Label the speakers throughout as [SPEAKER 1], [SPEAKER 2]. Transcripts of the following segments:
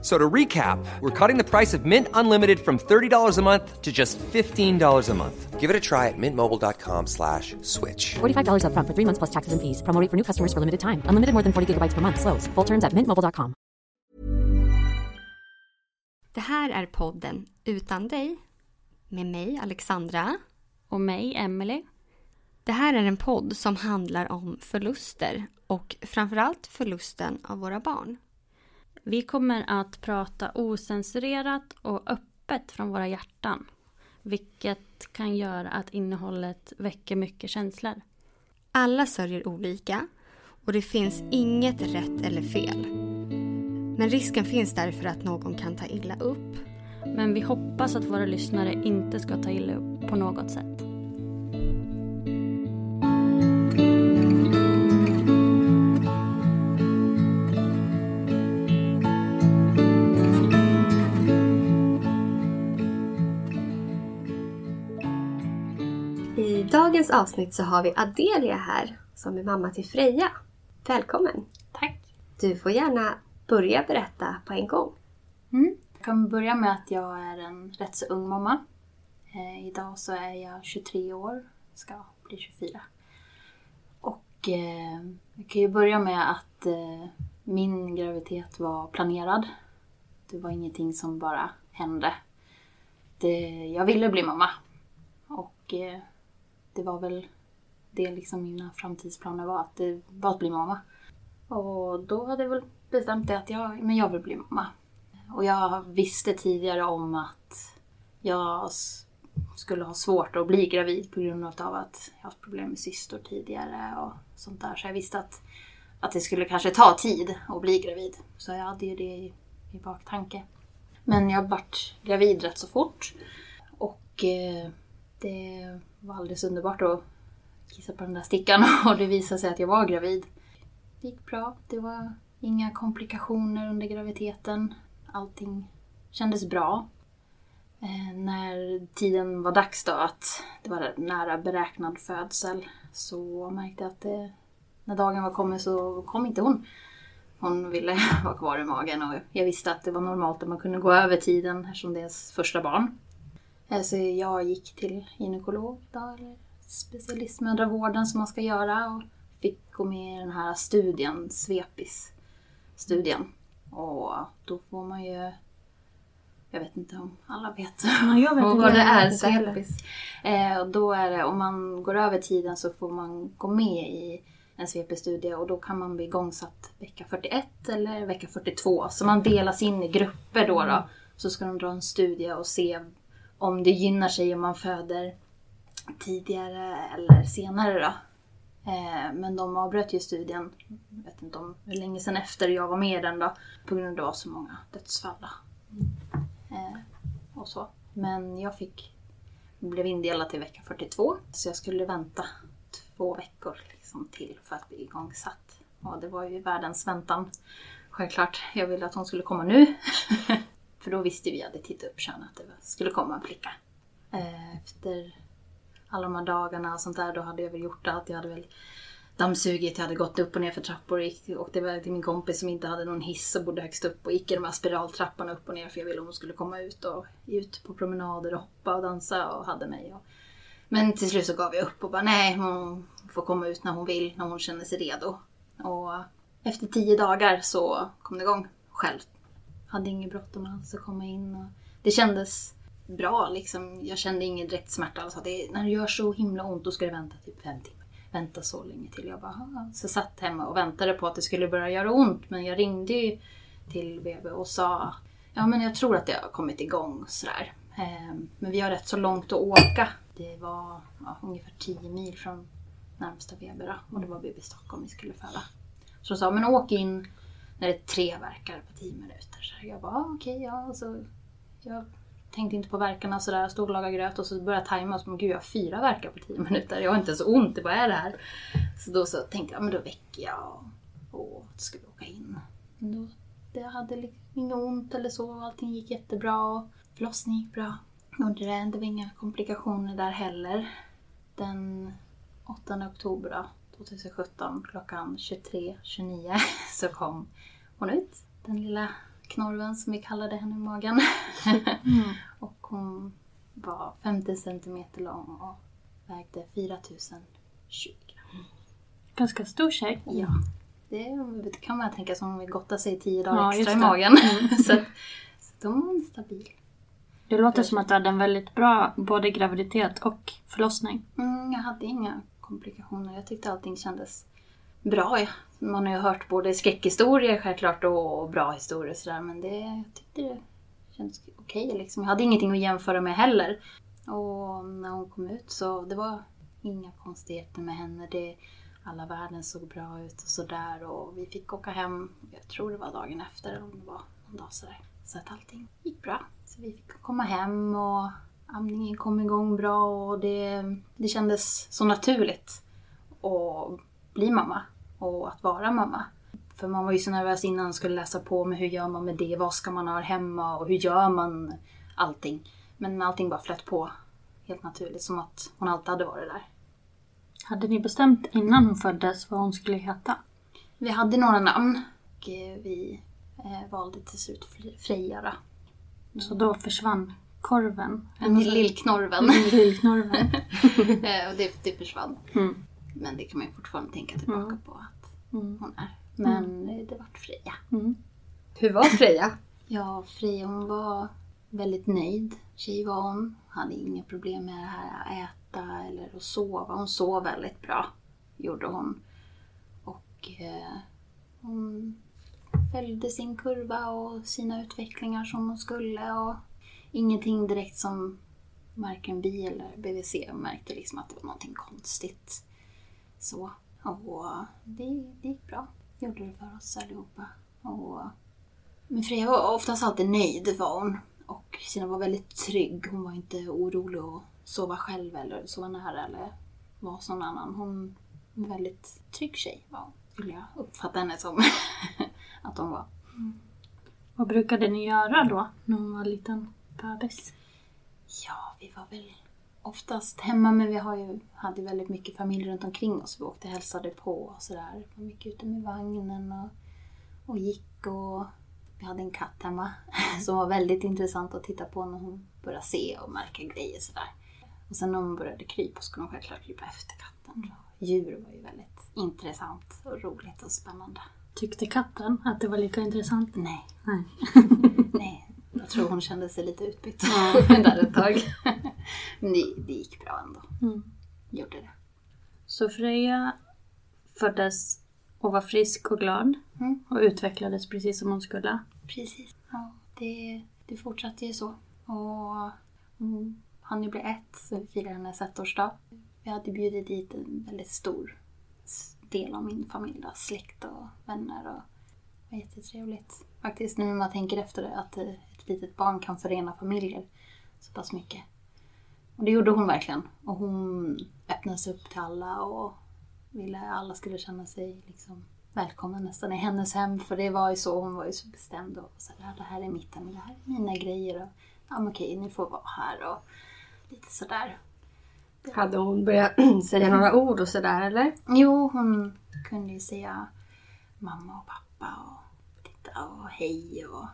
[SPEAKER 1] So to recap, we're cutting the price of Mint Unlimited from $30 a month to just $15 a month.
[SPEAKER 2] Give it a try at mintmobile.com slash switch.
[SPEAKER 3] $45 upfront for three months plus taxes and fees. Promo rate for new customers for limited time. Unlimited more than 40 gigabytes per month. Slows. Full terms at mintmobile.com.
[SPEAKER 4] Det här är podden Utan dig med mig Alexandra.
[SPEAKER 5] Och mig, Emily.
[SPEAKER 4] Det här är en podd som handlar om förluster och framförallt förlusten av våra barn.
[SPEAKER 5] Vi kommer att prata osensurerat och öppet från våra hjärtan. Vilket kan göra att innehållet väcker mycket känslor.
[SPEAKER 4] Alla sörjer olika och det finns inget rätt eller fel. Men risken finns därför att någon kan ta illa upp.
[SPEAKER 5] Men vi hoppas att våra lyssnare inte ska ta illa upp på något sätt.
[SPEAKER 4] Dagens avsnitt så har vi Adelia här som är mamma till Freja. Välkommen!
[SPEAKER 6] Tack.
[SPEAKER 4] Du får gärna börja berätta på en gång.
[SPEAKER 6] Mm. Jag kan börja med att jag är en rätt så ung mamma. Eh, idag så är jag 23 år, ska bli 24. Och eh, jag kan ju börja med att eh, min graviditet var planerad. Det var ingenting som bara hände. Det, jag ville bli mamma. Och eh, det var väl det liksom mina framtidsplaner var, att det var att bli mamma. Och då hade jag väl bestämt det att jag, men jag vill bli mamma. Och jag visste tidigare om att jag skulle ha svårt att bli gravid på grund av att jag haft problem med cystor tidigare och sånt där. Så jag visste att, att det skulle kanske ta tid att bli gravid. Så jag hade ju det i, i baktanke. Men jag vart gravid rätt så fort. Och eh, det var alldeles underbart att kissa på den där stickan och det visade sig att jag var gravid. Det gick bra. Det var inga komplikationer under graviditeten. Allting kändes bra. Eh, när tiden var dags då att det var nära beräknad födsel så märkte jag att det, när dagen var kommen så kom inte hon. Hon ville vara kvar i magen och jag visste att det var normalt att man kunde gå över tiden eftersom det är ens första barn. Eh, Så jag gick till gynekolog då, eller specialistmödravården som man ska göra och fick gå med i den här studien, Svepis-studien. Och då får man ju... Jag vet inte om alla vet
[SPEAKER 4] jag vet inte.
[SPEAKER 6] vad det är. Svepis. Eh, och då är det, om man går över tiden så får man gå med i en Svepis-studie och då kan man bli igångsatt vecka 41 eller vecka 42. Så man delas in i grupper då. då. Så ska de dra en studie och se om det gynnar sig om man föder tidigare eller senare då. Eh, men de avbröt ju studien, jag vet inte om hur länge sedan efter jag var med i den då, på grund av att det var så många dödsfall. Då. Eh, och så. Men jag fick, blev indelad till vecka 42, så jag skulle vänta två veckor liksom till för att bli igångsatt. Och det var ju världens väntan. Självklart, jag ville att hon skulle komma nu. för då visste vi, hade tittat upp kön, att det skulle komma en flicka. Eh, efter alla de här dagarna och sånt där, då hade jag väl gjort allt. Jag hade väl dammsugit, jag hade gått upp och ner för trappor och gick, åkte iväg till min kompis som inte hade någon hiss och bodde högst upp och gick i de här spiraltrapporna upp och ner för jag ville att hon skulle komma ut och ut på promenader och hoppa och dansa och hade mig. Och... Men till slut så gav jag upp och bara nej, hon får komma ut när hon vill, när hon känner sig redo. Och efter tio dagar så kom det igång själv. Hade inget bråttom alls att komma in och det kändes bra liksom. Jag kände ingen direkt smärta alls. Det, när det gör så himla ont då ska du vänta typ fem timmar. Vänta så länge till. Jag bara, Haha. så jag satt hemma och väntade på att det skulle börja göra ont. Men jag ringde ju till BB och sa, ja men jag tror att det har kommit igång sådär. Ehm, men vi har rätt så långt att åka. Det var ja, ungefär 10 mil från närmsta BB då. Och det var BB Stockholm vi skulle föda. Så de sa, men åk in när det är tre verkar på tio minuter. Så jag bara, ah, okej, ja. Så jag tänkte inte på verkarna sådär, stod och lagade gröt och så började jag tajma och så men gud jag har fyra verkar på tio minuter. Jag har inte så ont, vad är det här? Så då så tänkte jag, men då väcker jag och, då ska vi åka in. Men då, det hade liksom inget ont eller så. Allting gick jättebra. Förlossningen gick bra. Det. Det var inga komplikationer där heller. Den 8 oktober då, 2017 klockan 23.29 så kom hon ut. Den lilla knorven som vi kallade henne i magen. och hon var 50 centimeter lång och vägde 4020 gram.
[SPEAKER 7] Ganska stor tjej.
[SPEAKER 6] Ja. Det kan man tänka som om vi gottar sig tio dagar
[SPEAKER 7] Ja,
[SPEAKER 6] extra i magen. så, att- så de var stabil.
[SPEAKER 7] Det låter som att du hade en väldigt bra både graviditet och förlossning.
[SPEAKER 6] Mm, jag hade inga komplikationer. Jag tyckte allting kändes bra. Man har ju hört både skräckhistorier självklart och bra historier och sådär. Men det, jag tyckte det kändes okej liksom. Jag hade ingenting att jämföra med heller. Och när hon kom ut så det var inga konstigheter med henne. Det, alla värden såg bra ut och sådär. Och vi fick åka hem, jag tror det var dagen efter eller om det var någon dag sådär. Så att allting gick bra. Så vi fick komma hem och amningen kom igång bra och det, det kändes så naturligt att bli mamma och att vara mamma. För man var ju så nervös innan och skulle läsa på med hur gör man med det, vad ska man ha hemma och hur gör man allting. Men allting bara flöt på helt naturligt som att hon alltid hade varit där.
[SPEAKER 7] Hade ni bestämt innan hon föddes vad hon skulle heta?
[SPEAKER 6] Vi hade några namn och eh, vi eh, valde till slut Fre- Freja.
[SPEAKER 7] Så då försvann korven.
[SPEAKER 6] En lillknorven.
[SPEAKER 7] Lillknorven.
[SPEAKER 6] Eh, och det, det försvann.
[SPEAKER 7] Mm.
[SPEAKER 6] Men det kan man ju fortfarande tänka tillbaka
[SPEAKER 7] Mm.
[SPEAKER 6] på att
[SPEAKER 7] Mm.
[SPEAKER 6] hon är. Men eh, det vart Freja.
[SPEAKER 7] Mm.
[SPEAKER 4] Hur var Freja?
[SPEAKER 6] Ja, Freja hon var väldigt nöjd. Tjej var hon. Hade inga problem med det här att äta eller att sova. Hon sov väldigt bra. Gjorde hon. Och eh, hon följde sin kurva och sina utvecklingar som hon skulle. Och ingenting direkt som varken vi eller BVC märkte liksom att det var någonting konstigt. Så. Och det, det gick bra. Gjorde det för oss allihopa. Och men Freja var oftast alltid nöjd var hon. Och Stina var väldigt trygg. Hon var inte orolig att sova själv eller sova nära eller vara hos någon annan. Hon var en väldigt trygg tjej var hon, skulle jag uppfatta henne som att hon var. Mm.
[SPEAKER 7] Vad brukade ni göra då när hon var liten bebis?
[SPEAKER 6] Ja, vi var väl oftast hemma men vi har ju, hade väldigt mycket familj runt omkring oss. Vi åkte och hälsade på och sådär. Vi var mycket ute med vagnen och, och gick och vi hade en katt hemma som var väldigt intressant att titta på när hon började se och märka grejer sådär. Och sen när hon började krypa skulle hon självklart krypa efter katten. Djur var ju väldigt intressant och roligt och spännande.
[SPEAKER 7] Tyckte katten att det var lika intressant?
[SPEAKER 6] Nej,
[SPEAKER 7] Nej.
[SPEAKER 6] nej. Jag tror hon kände sig lite utbytt där ett tag. Men det, det gick bra ändå.
[SPEAKER 7] Mm.
[SPEAKER 6] Gjorde det.
[SPEAKER 7] Så Freja föddes och var frisk och glad
[SPEAKER 6] Mm.
[SPEAKER 7] och utvecklades precis som hon skulle.
[SPEAKER 6] Precis. Ja, det, det fortsatte ju så. Och hon hann ju bli ett, så vi firade hennes ettårsdag. Vi hade bjudit dit en väldigt stor del av min familj, då, släkt och vänner. Och det var jättetrevligt. Faktiskt nu när man tänker efter det, att eh, ett litet barn kan förena familjer så pass mycket. Och det gjorde hon verkligen. Och hon öppnade sig upp till alla och ville att alla skulle känna sig liksom välkomna nästan i hennes hem. För det var ju så, hon var ju så bestämd och så här, det här är mitt hem, det här är mina grejer. Och, ja men okej, ni får vara här och lite sådär.
[SPEAKER 4] Hade hon börjat säga några ord och sådär eller?
[SPEAKER 6] Jo, hon kunde ju säga mamma och pappa och titta och hej och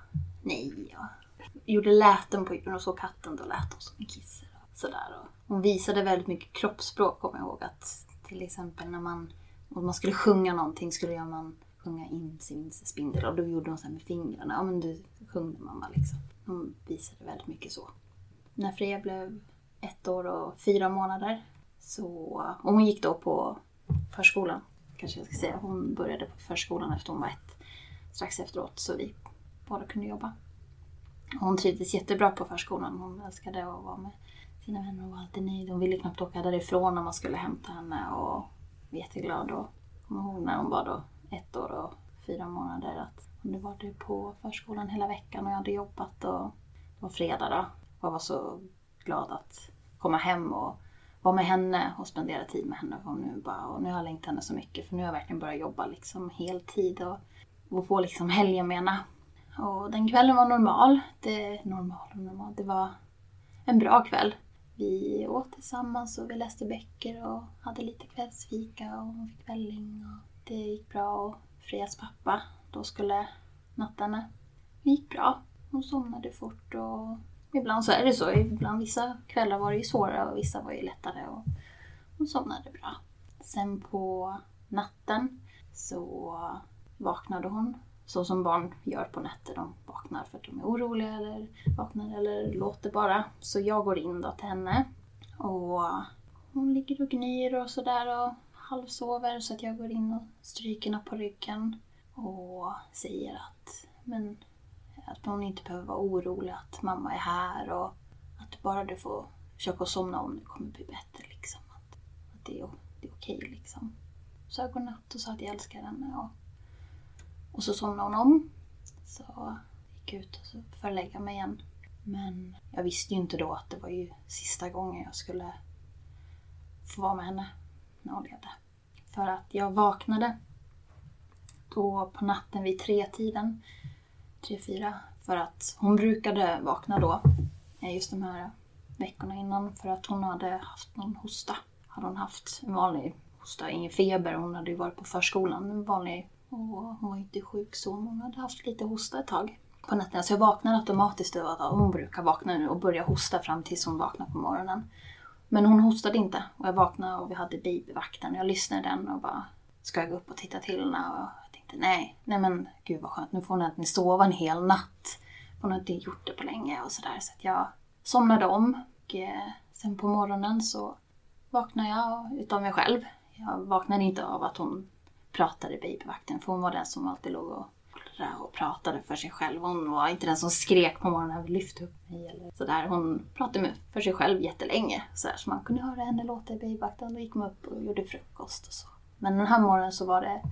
[SPEAKER 6] nej och gjorde läten på djuren och såg katten då lät hon som en kisse sådär. Och hon visade väldigt mycket kroppsspråk kommer jag ihåg att till exempel när man, om man skulle sjunga någonting skulle man sjunga in sin spindel och då gjorde hon så här med fingrarna. Ja men du sjungde mamma liksom. Hon visade väldigt mycket så. När Freja blev ett år och fyra månader så, och hon gick då på förskolan, kanske jag ska säga. Hon började på förskolan efter hon var ett, strax efteråt, så vi båda kunde jobba. Hon trivdes jättebra på förskolan. Hon älskade att vara med sina vänner och var alltid nöjd. Hon ville knappt åka därifrån när man skulle hämta henne och var jätteglad. Och kommer ihåg när hon var då ett år och fyra månader att hon var på förskolan hela veckan och jag hade jobbat och det var fredag då. Och jag var så glad att komma hem och vara med henne och spendera tid med henne. Och nu, bara, och nu har jag längtat henne så mycket för nu har jag verkligen börjat jobba liksom heltid och, och få liksom helgen med henne. Och den kvällen var normal. Det, normal och normal. Det var en bra kväll. Vi åt tillsammans och vi läste böcker och hade lite kvällsfika och hon fick välling och det gick bra. Och Frejas pappa då skulle nattarna. Det gick bra. Hon somnade fort och ibland så är det så. Ibland vissa kvällar var det ju svårare och vissa var ju lättare och hon somnade bra. Sen på natten så vaknade hon så som barn gör på nätter. De vaknar för att de är oroliga eller vaknar eller låter bara. Så jag går in då till henne och hon ligger och gnyr och sådär och halvsover så att jag går in och stryker henne på ryggen och säger att, men, att hon inte behöver vara orolig, att mamma är här och att bara du får försöka somna om det kommer bli bättre. Liksom. Att, att det är, det är okej liksom. Så jag godnatt och sa att jag älskar henne och och så somnade hon om. Så gick jag ut och så för att lägga mig igen. Men jag visste ju inte då att det var ju sista gången jag skulle få vara med henne när hon levde. För att jag vaknade då på natten vid tre tiden, tre, fyra, för att hon brukade vakna då, eh, just de här veckorna innan, för att hon hade haft någon hosta. Hade hon haft en vanlig hosta, ingen feber, hon hade ju varit på förskolan, en vanlig och hon var inte sjuk så, men hon hade haft lite hosta ett tag på nätterna. Så jag vaknade automatiskt över att hon brukar vakna nu och börja hosta fram tills hon vaknar på morgonen. Men hon hostade inte och jag vaknade och vi hade babyvakten. Jag lyssnade den och bara, ska jag gå upp och titta till henne? Och jag tänkte nej, nej men gud vad skönt, nu får hon äntligen sova en hel natt. Hon har inte gjort det på länge och sådär. Så att jag somnade om och eh, sen på morgonen så vaknade jag utav mig själv. Jag vaknade inte av att hon pratade babyvakten för hon var den som alltid låg och och pratade för sig själv. Hon var inte den som skrek på morgonen och lyfte upp mig eller sådär. Hon pratade för sig själv jättelänge. Så, så man kunde höra henne låta i babyvakten. Då gick man upp och gjorde frukost och så. Men den här morgonen så var det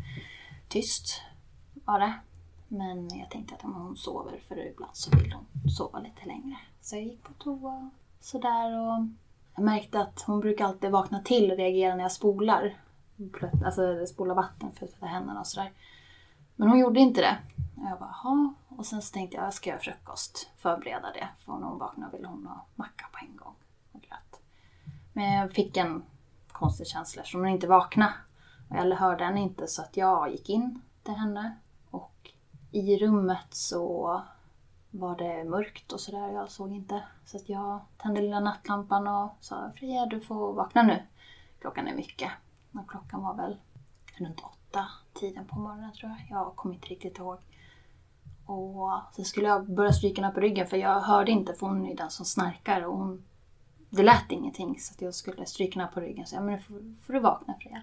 [SPEAKER 6] tyst. Var det. Men jag tänkte att om hon sover, för ibland så vill hon sova lite längre. Så jag gick på toa sådär och jag märkte att hon brukar alltid vakna till och reagera när jag spolar alltså spola vatten för att tvätta händerna och sådär. Men hon gjorde inte det. Och jag bara, Jaha. Och sen så tänkte jag, jag ska göra frukost. Förbereda det. För när hon vaknade ville hon ha macka på en gång. Och gröt. Men jag fick en konstig känsla eftersom hon inte vaknade. Och jag hörde henne inte så att jag gick in till henne. Och i rummet så var det mörkt och sådär. Jag såg inte. Så att jag tände lilla nattlampan och sa Freja du får vakna nu. Klockan är mycket. Och klockan var väl runt åtta tiden på morgonen tror jag. Jag kommer inte riktigt ihåg. Och sen skulle jag börja stryka henne på ryggen för jag hörde inte för hon är den som snarkar och hon... Det lät ingenting så att jag skulle stryka henne på ryggen. Så jag men nu får, får du vakna Freja.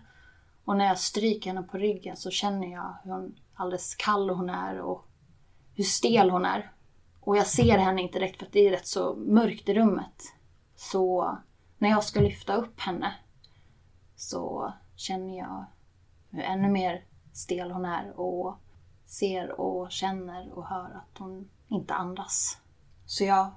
[SPEAKER 6] Och när jag stryker henne på ryggen så känner jag hur hon, alldeles kall hon är och hur stel hon är. Och jag ser henne inte direkt för att det är rätt så mörkt i rummet. Så när jag ska lyfta upp henne så känner jag hur ännu mer stel hon är och ser och känner och hör att hon inte andas. Så jag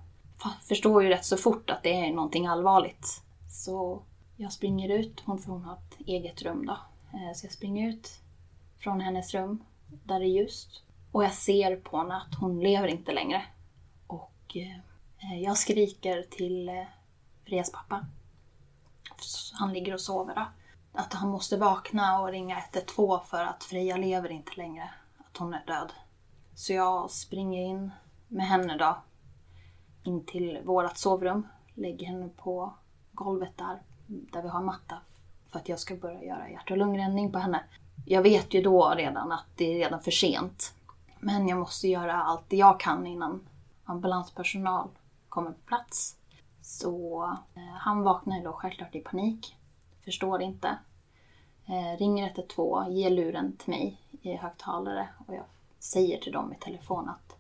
[SPEAKER 6] förstår ju rätt så fort att det är någonting allvarligt. Så jag springer ut, hon får hon ha ett eget rum då. Eh, så jag springer ut från hennes rum där det är ljust. Och jag ser på henne att hon lever inte längre. Och eh, jag skriker till eh, Frias pappa han ligger och sover då. Att han måste vakna och ringa 112 för att Freja lever inte längre. Att hon är död. Så jag springer in med henne då. In till vårat sovrum. Lägger henne på golvet där. Där vi har matta. För att jag ska börja göra hjärt och lungräddning på henne. Jag vet ju då redan att det är redan för sent. Men jag måste göra allt det jag kan innan ambulanspersonal kommer på plats. Så eh, han vaknar ju då självklart i panik. Förstår inte. Eh, ringer 112, ger luren till mig i högtalare och jag säger till dem i telefon att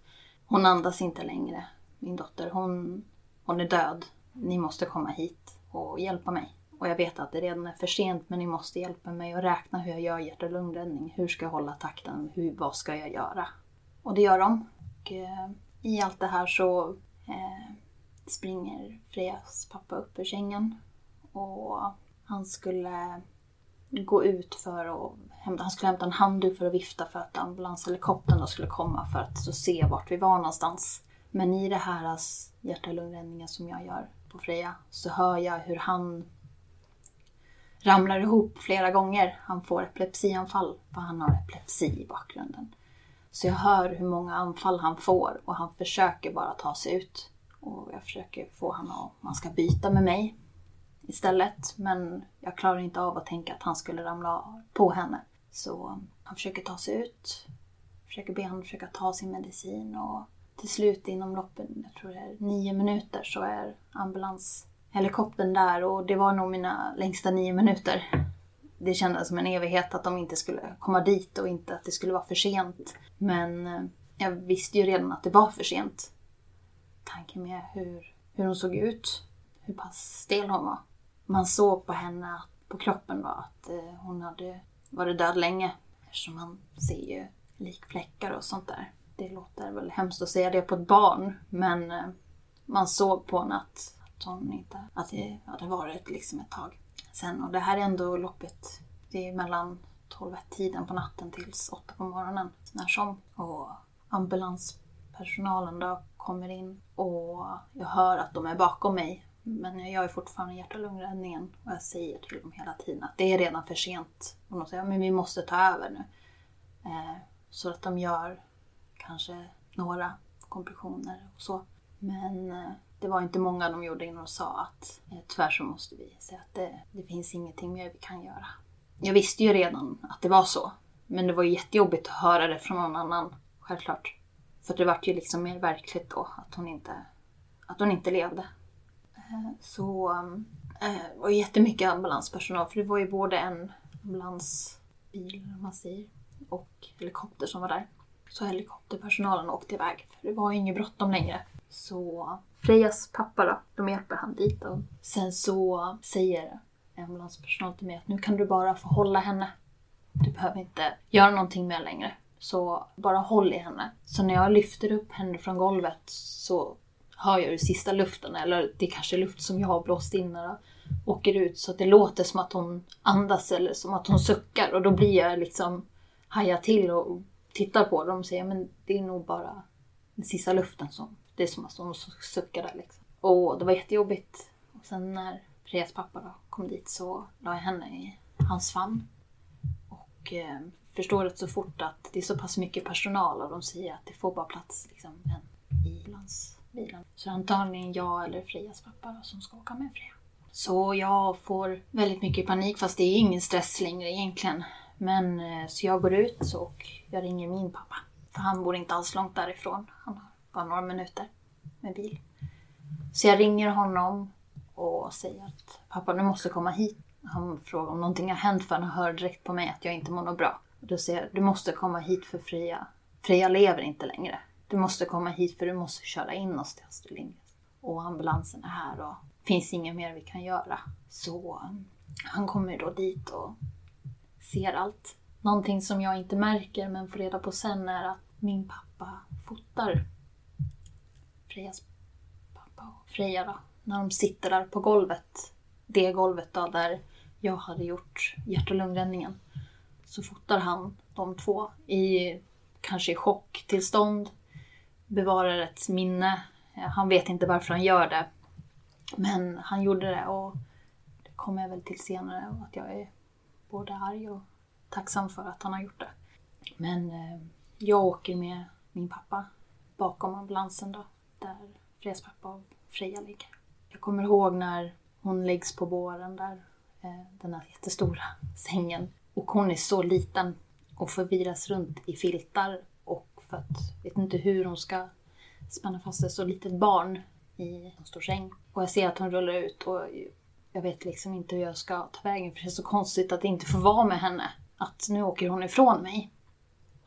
[SPEAKER 6] hon andas inte längre, min dotter. Hon, hon är död. Ni måste komma hit och hjälpa mig. Och jag vet att det redan är för sent men ni måste hjälpa mig och räkna hur jag gör hjärt och lungräddning. Hur ska jag hålla takten? Hur, vad ska jag göra? Och det gör de. Och, eh, I allt det här så eh, springer Frejas pappa upp ur sängen och han skulle gå ut för att hämta, han skulle hämta en handduk för att vifta för att ambulanshelikoptern då skulle komma för att så se vart vi var någonstans. Men i det här hjärta och lungräddningen som jag gör på Freja så hör jag hur han ramlar ihop flera gånger. Han får epilepsianfall för han har epilepsi i bakgrunden. Så jag hör hur många anfall han får och han försöker bara ta sig ut. Och jag försöker få honom att man ska byta med mig istället. Men jag klarar inte av att tänka att han skulle ramla på henne. Så han försöker ta sig ut. Försöker be honom försöka ta sin medicin och till slut inom loppet, jag tror det är nio minuter, så är ambulanshelikoptern där och det var nog mina längsta nio minuter. Det kändes som en evighet att de inte skulle komma dit och inte att det skulle vara för sent. Men eh, jag visste ju redan att det var för sent. Tanken med hur, hur hon såg ut, hur pass stel hon var. Man såg på henne, på kroppen då, att eh, hon hade varit död länge. Eftersom man ser ju likfläckar och sånt där. Det låter väl hemskt att säga det på ett barn, men eh, man såg på henne att, att hon inte, att det hade varit liksom ett tag sen. Och det här är ändå loppet, det är mellan 12-tiden på natten tills 8 på morgonen. När som. Och ambulanspersonalen då kommer in och jag hör att de är bakom mig. Men jag gör fortfarande hjärt och lungräddningen och jag säger till dem hela tiden att det är redan för sent. Och de säger att vi måste ta över nu. Eh, så att de gör kanske några kompressioner och så. Men eh, det var inte många de gjorde innan de sa att eh, tyvärr så måste vi säga att det, det finns ingenting mer vi kan göra. Jag visste ju redan att det var så. Men det var jättejobbigt att höra det från någon annan, självklart. För det vart ju liksom mer verkligt då att hon inte, att hon inte levde. Eh, så eh, eh, det eh, var jättemycket ambulanspersonal för det var ju både en ambulansbil, man säger, och helikopter som var där. Så helikopterpersonalen åkte iväg för det var ju inget bråttom längre. Så Frejas pappa då, de hjälper han dit och sen så säger ambulanspersonal till mig att nu kan du bara få hålla henne. Du behöver inte göra någonting mer längre. Så bara håll i henne. Så när jag lyfter upp henne från golvet så hör jag ju sista luften, eller det är kanske luft som jag har blåst in när jag åker ut så att det låter som att hon andas eller som att hon suckar och då blir jag liksom hajar till och tittar på dem och säger men det är nog bara den sista luften som, det är som att hon suckar där liksom. Och det var jättejobbigt. Och sen när Frejas pappa då kom dit så la jag henne i hans famn. Och eh, förstår rätt så fort att det är så pass mycket personal och de säger att det får bara plats liksom, en i bilen. Så antagligen jag eller Frejas pappa då, som ska åka med Freja. Så jag får väldigt mycket panik fast det är ingen stress längre egentligen. Men eh, så jag går ut och jag ringer min pappa. För han bor inte alls långt därifrån. Han har bara några minuter med bil. Så jag ringer honom och säger att pappa du måste komma hit. Han frågar om någonting har hänt för han hör direkt på mig att jag inte mår något bra. Och då säger jag, du måste komma hit för Freja. Freja lever inte längre. Du måste komma hit för du måste köra in oss till Astrid Lindgren. Och ambulansen är här och det finns inget mer vi kan göra. Så um, han kommer då dit och ser allt. Någonting som jag inte märker men får reda på sen är att min pappa fotar Frejas pappa och Freja då, när de sitter där på golvet. Det golvet då där jag hade gjort hjärt och lungräddningen. Så fotar han de två i kanske i chocktillstånd. Bevarar ett minne. Eh, han vet inte varför han gör det. Men han gjorde det och det kommer jag väl till senare att jag är både arg och tacksam för att han har gjort det. Men eh, jag åker med min pappa bakom ambulansen då, där Frejas pappa och Freja ligger. Jag kommer ihåg när hon läggs på båren där, eh, den här jättestora sängen. Och hon är så liten och förvirras runt i filtar och för att, vet inte hur hon ska spänna fast ett så litet barn i en stor säng. Och jag ser att hon rullar ut och jag vet liksom inte hur jag ska ta vägen för det är så konstigt att inte få vara med henne. Att nu åker hon ifrån mig.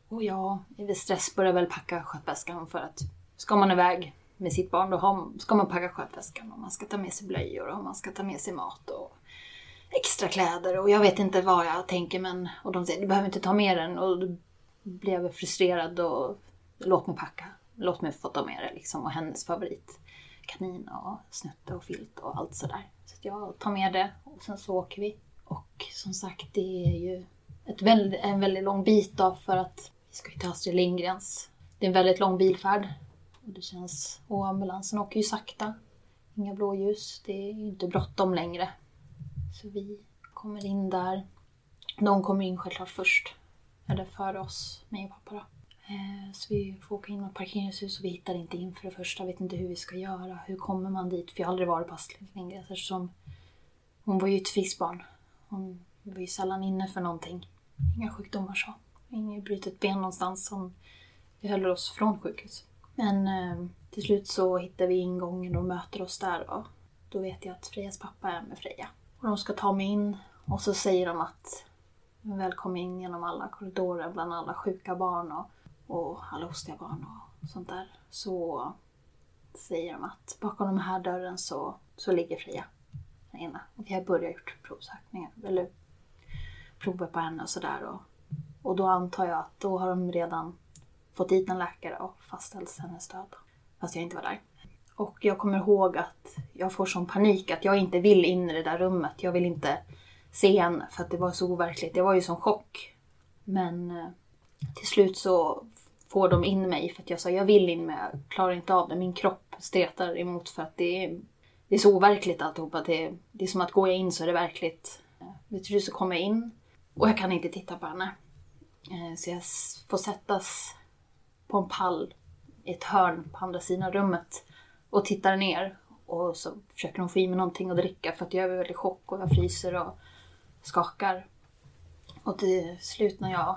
[SPEAKER 6] Och jag i stress börjar väl packa skötväskan för att ska man iväg med sitt barn då ska man packa skötväskan och man ska ta med sig blöjor och man ska ta med sig mat och extra kläder och jag vet inte vad jag tänker men och de säger du behöver inte ta med den och då blir jag frustrerad och låt mig packa. Låt mig få ta med det liksom och hennes favorit kanin och snutte och filt och allt sådär. Så jag tar med det och sen så åker vi. Och som sagt, det är ju ett väldigt, en väldigt lång bit då för att vi ska ju till Astrid Lindgrens. Det är en väldigt lång bilfärd. Och det känns... Och ambulansen åker ju sakta. Inga blåljus. Det är ju inte bråttom längre. Så vi kommer in där. De kommer in självklart först. Eller före oss, mig och pappa då. Eh, så vi får åka in i ett parkeringshus och vi hittar inte in för det första. Vet inte hur vi ska göra. Hur kommer man dit? För jag har aldrig varit på Astrid Lindgrens eftersom hon var ju ett friskt barn. Hon var ju sällan inne för någonting. Inga sjukdomar så. Inget brutet ben någonstans som höll oss från sjukhus. Men eh, till slut så hittar vi ingången och möter oss där då vet jag att Frejas pappa är med Freja. Och de ska ta mig in och så säger de att välkommen in genom alla korridorer bland alla sjuka barn och, och alla hostiga barn och sånt där. Så säger de att bakom den här dörren så, så ligger Freja. Där inne. Och vi har börjat gjort provsökningar, eller prover på henne och sådär. Och, och då antar jag att då har de redan fått dit en läkare och fastställt hennes död. Fast jag inte var där. Och jag kommer ihåg att jag får sån panik att jag inte vill in i det där rummet. Jag vill inte se henne för att det var så overkligt. Det var ju som chock. Men eh, till slut så får de in mig för att jag sa jag vill in men jag klarar inte av det. Min kropp stretar emot för att det är, det är så overkligt alltihopa. Det, det är som att går jag in så är det verkligt. Vet Till slut så kommer jag in och jag kan inte titta på henne. Eh, så jag får sättas på en pall i ett hörn på andra sidan rummet och tittar ner. Och så försöker hon få i mig någonting att dricka för att jag är väldigt chock och jag fryser och skakar. Och till slut när jag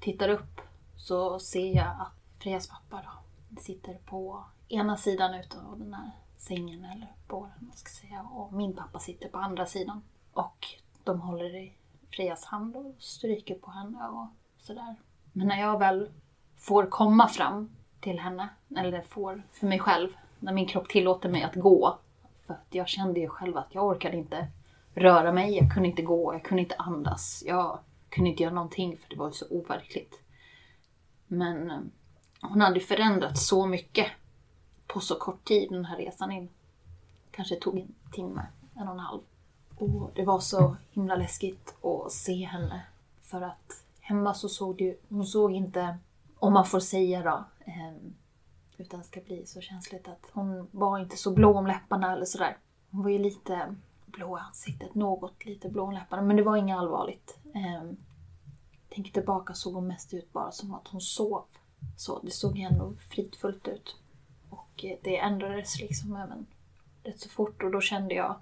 [SPEAKER 6] tittar upp så ser jag att Frejas pappa då sitter på ena sidan utav den här sängen eller båren, man ska säga. Och min pappa sitter på andra sidan. Och de håller i Frejas hand och stryker på henne och sådär. Men när jag väl får komma fram till henne, eller får för mig själv, när min kropp tillåter mig att gå. För att jag kände ju själv att jag orkade inte röra mig, jag kunde inte gå, jag kunde inte andas. Jag kunde inte göra någonting för det var så overkligt. Men eh, hon hade förändrats så mycket på så kort tid den här resan in. Kanske tog en timme, en och en halv. Och det var så himla läskigt att se henne. För att hemma så såg du, hon såg inte, om man får säga då, eh, utan det ska bli så känsligt att hon var inte så blå om läpparna eller sådär. Hon var ju lite blå i ansiktet, något lite blå om läpparna, men det var inget allvarligt. Eh, tänker tillbaka såg hon mest ut bara som att hon sov. Så det såg ändå fridfullt ut. Och eh, det ändrades liksom även rätt så fort och då kände jag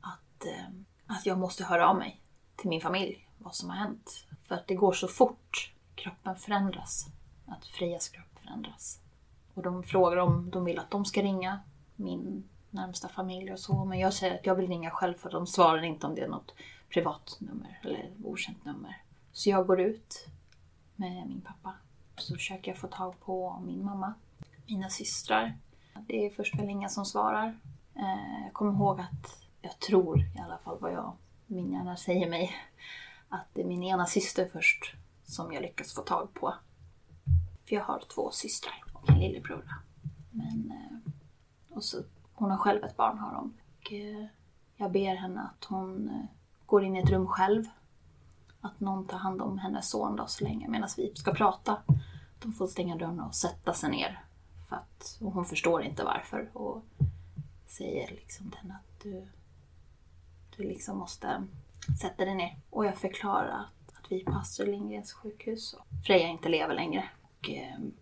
[SPEAKER 6] att, eh, att jag måste höra av mig till min familj vad som har hänt. För att det går så fort. Kroppen förändras. Att Frejas kropp förändras. Och de frågar om de vill att de ska ringa min närmsta familj och så. Men jag säger att jag vill ringa själv för de svarar inte om det är något privat nummer eller okänt nummer. Så jag går ut med min pappa. Så försöker jag få tag på min mamma, mina systrar. Det är först väl inga som svarar. Eh, jag kommer ihåg att jag tror i alla fall vad jag, min hjärna säger mig, att det är min ena syster först som jag lyckas få tag på. För jag har två systrar en lillebror. Men, eh, och så, hon har själv ett barn har hon. Och, eh, jag ber henne att hon eh, går in i ett rum själv. Att någon tar hand om hennes son då så länge medan vi ska prata. De får stänga dörren och sätta sig ner. För att, och hon förstår inte varför. Och säger liksom till henne att du, du liksom måste sätta dig ner. Och jag förklarar att, att vi är på Astrid Lindgrens sjukhus och Freja inte lever längre.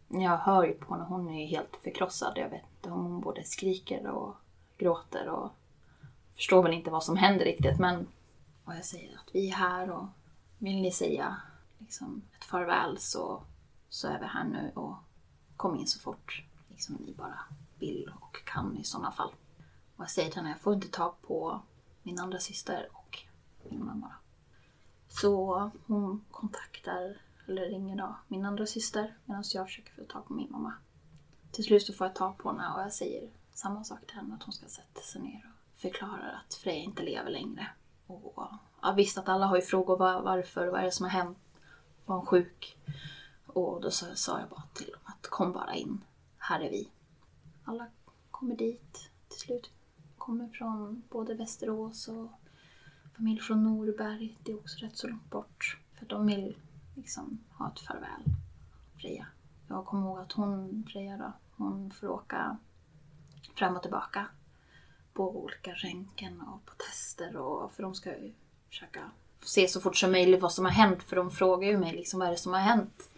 [SPEAKER 6] Och jag hör ju på henne, hon är ju helt förkrossad. Jag vet inte om hon både skriker och gråter och förstår väl inte vad som händer riktigt. Men och jag säger att vi är här och vill ni säga liksom, ett farväl så, så är vi här nu och kom in så fort liksom, ni bara vill och kan i sådana fall. Och jag säger till henne, jag får inte tag på min andra syster och min mamma. Så hon kontaktar, eller ringer då, min andra syster medan jag försöker få tag på min mamma. Till slut så får jag tag på henne och jag säger samma sak till henne, att hon ska sätta sig ner och förklarar att Freja inte lever längre. Och jag visste att alla har ju frågor var, varför, vad är det som har hänt? Var hon sjuk? Och då sa, sa jag bara till dem att kom bara in, här är vi. Alla kommer dit till slut. Kommer från både Västerås och familj från Norberg. Det är också rätt så långt bort. För de vill liksom ha ett farväl. Freja. Jag kommer ihåg att hon, Freja då, hon får åka fram och tillbaka på olika röntgen och på tester och för de ska ju försöka se så fort som möjligt vad som har hänt för de frågar ju mig liksom vad är det som har hänt.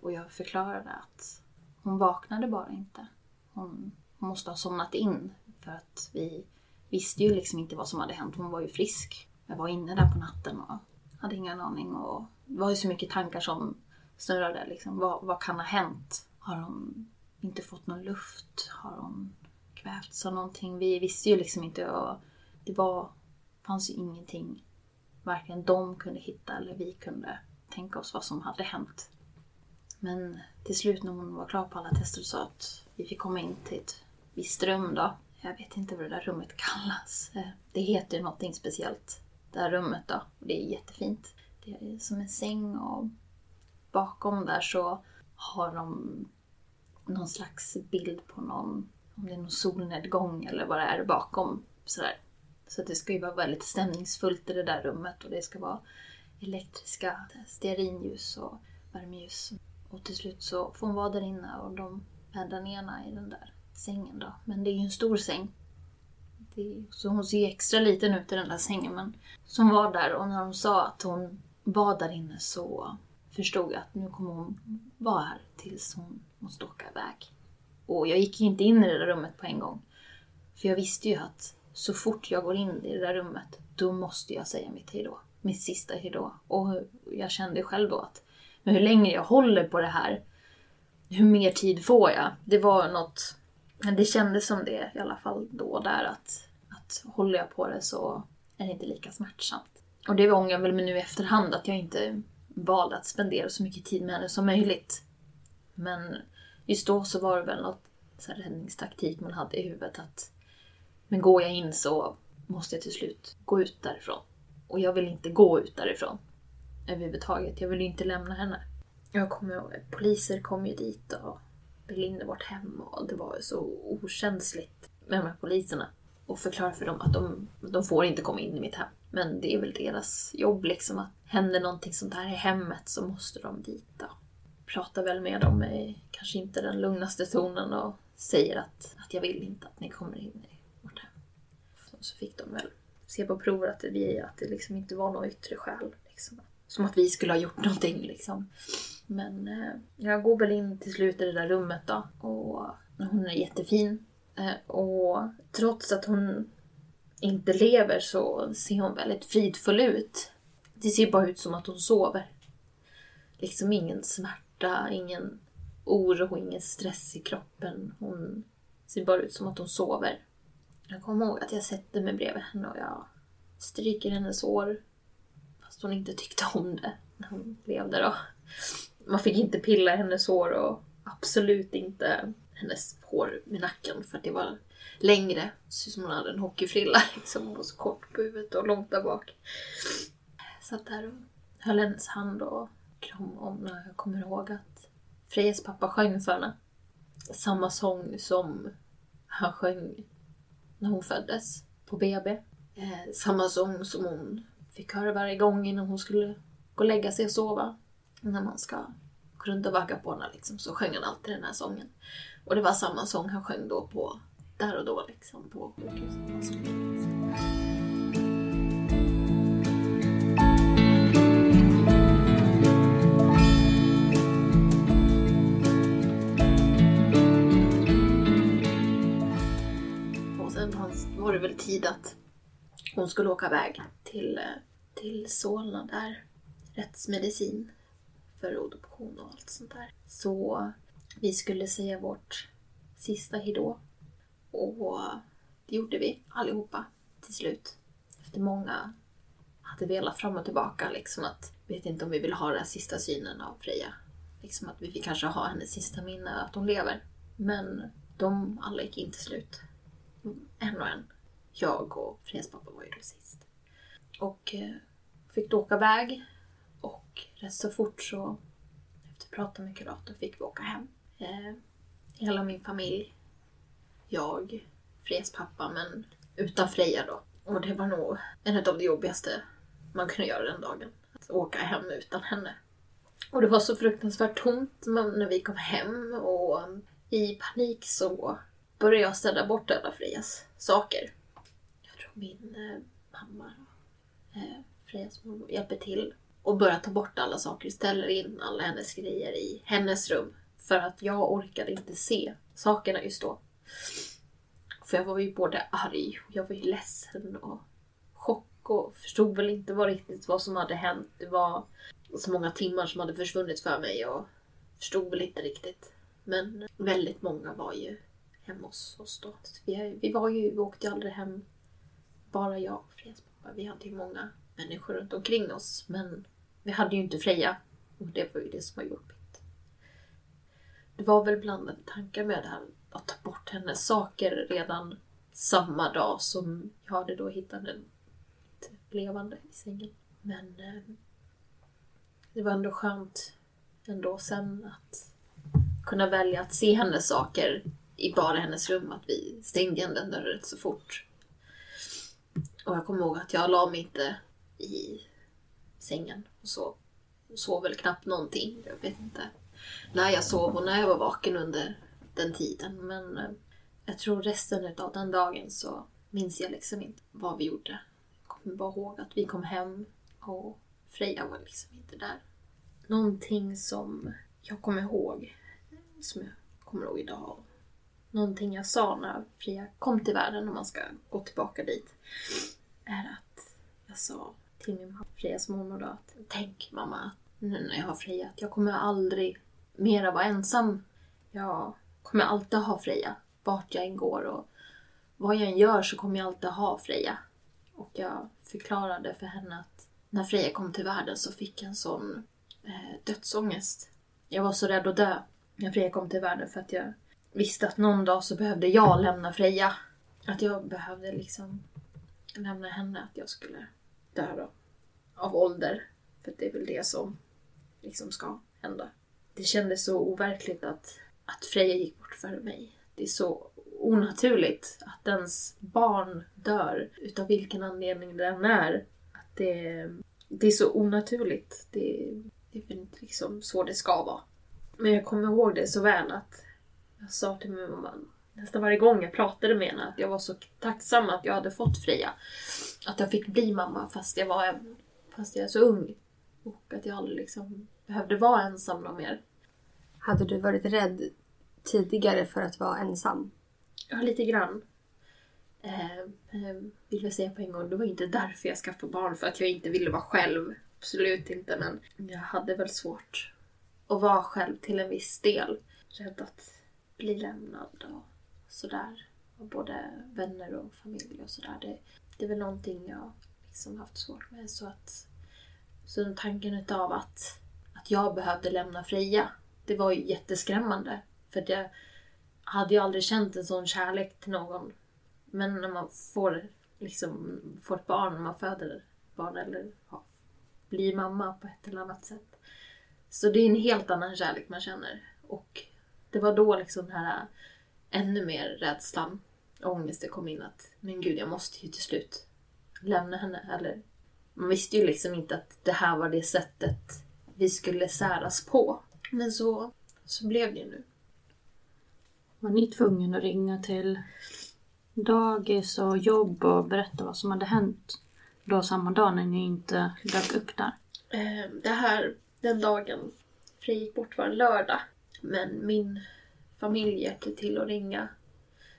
[SPEAKER 6] Och jag förklarade att hon vaknade bara inte. Hon, hon måste ha somnat in för att vi visste ju liksom inte vad som hade hänt. Hon var ju frisk. Jag var inne där på natten och hade ingen aning och det var ju så mycket tankar som snurrade liksom. Vad, vad kan ha hänt? Har hon inte fått någon luft? Har hon kvävts av någonting? Vi visste ju liksom inte och det var, fanns ju ingenting varken de kunde hitta eller vi kunde tänka oss vad som hade hänt. Men till slut när hon var klar på alla tester så att vi fick komma in till ett visst rum då. Jag vet inte vad det där rummet kallas. Eh, det heter ju någonting speciellt. Det här rummet då. Det är jättefint. Det är som en säng och bakom där så har de någon slags bild på någon, om det är någon solnedgång eller vad det är bakom. Sådär. Så det ska ju vara väldigt stämningsfullt i det där rummet och det ska vara elektriska stearinljus och värmeljus. Och till slut så får hon vara där inne och de bäddar ner i den där sängen då. Men det är ju en stor säng. Det, så hon ser ju extra liten ut i den där sängen. Men som var där och när hon sa att hon var där inne så förstod jag att nu kommer hon vara här tills hon måste åka iväg. Och jag gick ju inte in i det där rummet på en gång. För jag visste ju att så fort jag går in i det där rummet, då måste jag säga mitt hejdå. Mitt sista hejdå. Och jag kände själv då att men hur länge jag håller på det här, hur mer tid får jag? Det var något, det kändes som det i alla fall då där att, att håller jag på det så är det inte lika smärtsamt. Och det ångrar jag väl mig nu i efterhand att jag inte valde att spendera så mycket tid med henne som möjligt. Men just då så var det väl något så här räddningstaktik man hade i huvudet att men går jag in så måste jag till slut gå ut därifrån. Och jag vill inte gå ut därifrån överhuvudtaget. Jag vill ju inte lämna henne. Jag kommer ihåg, poliser kom ju dit och ville in i vårt hem och det var så okänsligt med de här poliserna. Och förklara för dem att de, de får inte komma in i mitt hem. Men det är väl deras jobb liksom att händer någonting sånt här i hemmet så måste de dit då. Pratar väl med dem i kanske inte den lugnaste tonen och säger att, att jag vill inte att ni kommer in i vårt hem. Så fick de väl se på prover att det, att det liksom inte var något yttre skäl. Liksom. Som att vi skulle ha gjort någonting liksom. Men eh, jag går väl in till slut i det där rummet då. Och hon är jättefin. Eh, och trots att hon inte lever så ser hon väldigt fridfull ut. Det ser bara ut som att hon sover. Liksom ingen smärta, ingen oro, ingen stress i kroppen. Hon ser bara ut som att hon sover. Jag kommer ihåg att jag sätter mig bredvid henne och jag stryker hennes hår. Fast hon inte tyckte om det när hon levde då. Man fick inte pilla i hennes hår och absolut inte hennes hår vid nacken för att det var längre. Så ser ut som hon hade en hockeyfrilla liksom. Hon var så kort på huvudet och långt där bak. Satt där och höll hennes hand och kram om när jag kommer ihåg att Frejas pappa sjöng för henne. Samma sång som han sjöng när hon föddes på BB. Eh, samma sång som hon fick höra varje gång innan hon skulle gå och lägga sig och sova. När man ska gå runt och vagga på henne liksom, så sjöng han alltid den här sången. Och det var samma sång han sjöng då på, där och då liksom, på sjukhuset. Och sen var det väl tid att hon skulle åka iväg till, eh, till Solna där. Rättsmedicin för adoption och allt sånt där. Så vi skulle säga vårt sista hejdå. Och det gjorde vi allihopa till slut. Efter många hade velat fram och tillbaka liksom att vet inte om vi vill ha den sista synen av Freja. Liksom att vi fick kanske ha hennes sista minne att hon lever. Men de alla gick in till slut. En och en. Jag och Frejas pappa var ju då sist. Och eh, fick då åka iväg. Och rätt så fort så, efter att prata med kuratorn, fick vi åka hem. Eh, hela min familj. Jag, Frejas pappa, men utan Freja då. Och det var nog en av de jobbigaste man kunde göra den dagen. Att åka hem utan henne. Och det var så fruktansvärt tomt när vi kom hem och i panik så började jag ställa bort alla Frejas saker. Jag tror min eh, mamma, eh, Frejas mormor, hjälper till och börjar ta bort alla saker, ställer in alla hennes grejer i hennes rum. För att jag orkade inte se sakerna just då. För jag var ju både arg och jag var ju ledsen och chock och förstod väl inte vad riktigt vad som hade hänt. Det var så många timmar som hade försvunnit för mig och förstod väl inte riktigt. Men väldigt många var ju hemma hos oss då. Vi, vi var ju, vi åkte ju aldrig hem bara jag och Frejas pappa. Vi hade ju många människor runt omkring oss men vi hade ju inte Freja och det var ju det som var jobbigt. Det var väl blandade tankar med det här att ta bort hennes saker redan samma dag som jag hade då hittat den levande i sängen. Men eh, det var ändå skönt ändå sen att kunna välja att se hennes saker i bara hennes rum. Att vi stängde igen den dörren rätt så fort. Och jag kommer ihåg att jag la mig inte i sängen och så. Sov väl knappt någonting. Jag vet inte när jag sov och när jag var vaken under den tiden. Men eh, jag tror resten av den dagen så minns jag liksom inte vad vi gjorde. Jag kommer bara ihåg att vi kom hem och Freja var liksom inte där. Någonting som jag kommer ihåg, som jag kommer ihåg idag. Någonting jag sa när Freja kom till världen, om man ska gå tillbaka dit, är att jag sa till min mamma, Frejas mormor då, att tänk mamma, nu när jag har Freja, att jag kommer aldrig mera vara ensam. Jag kommer alltid ha Freja, vart jag än går och vad jag än gör så kommer jag alltid ha Freja. Och jag förklarade för henne att när Freja kom till världen så fick jag en sån eh, dödsångest. Jag var så rädd att dö när Freja kom till världen för att jag visste att någon dag så behövde jag lämna Freja. Att jag behövde liksom lämna henne, att jag skulle dö då. Av ålder. För det är väl det som liksom ska hända. Det kändes så overkligt att, att Freja gick bort före mig. Det är så onaturligt att ens barn dör utav vilken anledning det än är. Att det, det är så onaturligt. Det, det är inte liksom så det ska vara. Men jag kommer ihåg det så väl att jag sa till min mamma nästan varje gång jag pratade med henne att jag var så tacksam att jag hade fått Freja. Att jag fick bli mamma fast jag var fast jag är så ung. Och att jag aldrig liksom behövde vara ensam någon mer.
[SPEAKER 4] Hade du varit rädd tidigare för att vara ensam?
[SPEAKER 6] Ja, lite grann. Eh, eh, vill jag säga på en gång, det var inte därför jag skaffade barn, för att jag inte ville vara själv. Absolut inte, men jag hade väl svårt att vara själv till en viss del. Rädd att bli lämnad och sådär. Och både vänner och familj och sådär. Det, det är väl någonting jag liksom haft svårt med. Så att så tanken utav att, att jag behövde lämna Freja, det var ju jätteskrämmande. För jag hade ju aldrig känt en sån kärlek till någon. Men när man får, liksom, får ett barn, när man föder barn eller ja, blir mamma på ett eller annat sätt. Så det är en helt annan kärlek man känner. Och det var då liksom den här ännu mer rädslan, och ångesten kom in att men gud, jag måste ju till slut lämna henne. Eller man visste ju liksom inte att det här var det sättet vi skulle säras på. Men så, så blev det nu.
[SPEAKER 7] Var ni tvungen att ringa till dagis och jobb och berätta vad som hade hänt då samma dag när ni inte dök upp där?
[SPEAKER 6] Eh, det här, den dagen Frej gick bort var en lördag. Men min familj hjälpte till att ringa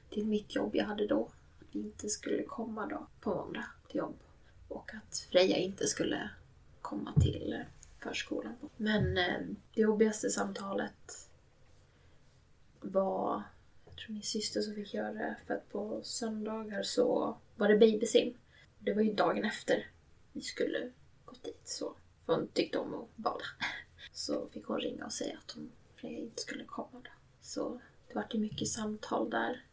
[SPEAKER 6] till mitt jobb jag hade då. Att vi inte skulle komma då på måndag till jobb. Och att Freja inte skulle komma till förskolan. Men eh, det jobbigaste samtalet var, jag tror min syster som fick göra det, för att på söndagar så var det babysim. Det var ju dagen efter vi skulle gått dit så. För hon tyckte om att bada. Så fick hon ringa och säga att hon Freja inte skulle komma då. Så det var ju mycket samtal där.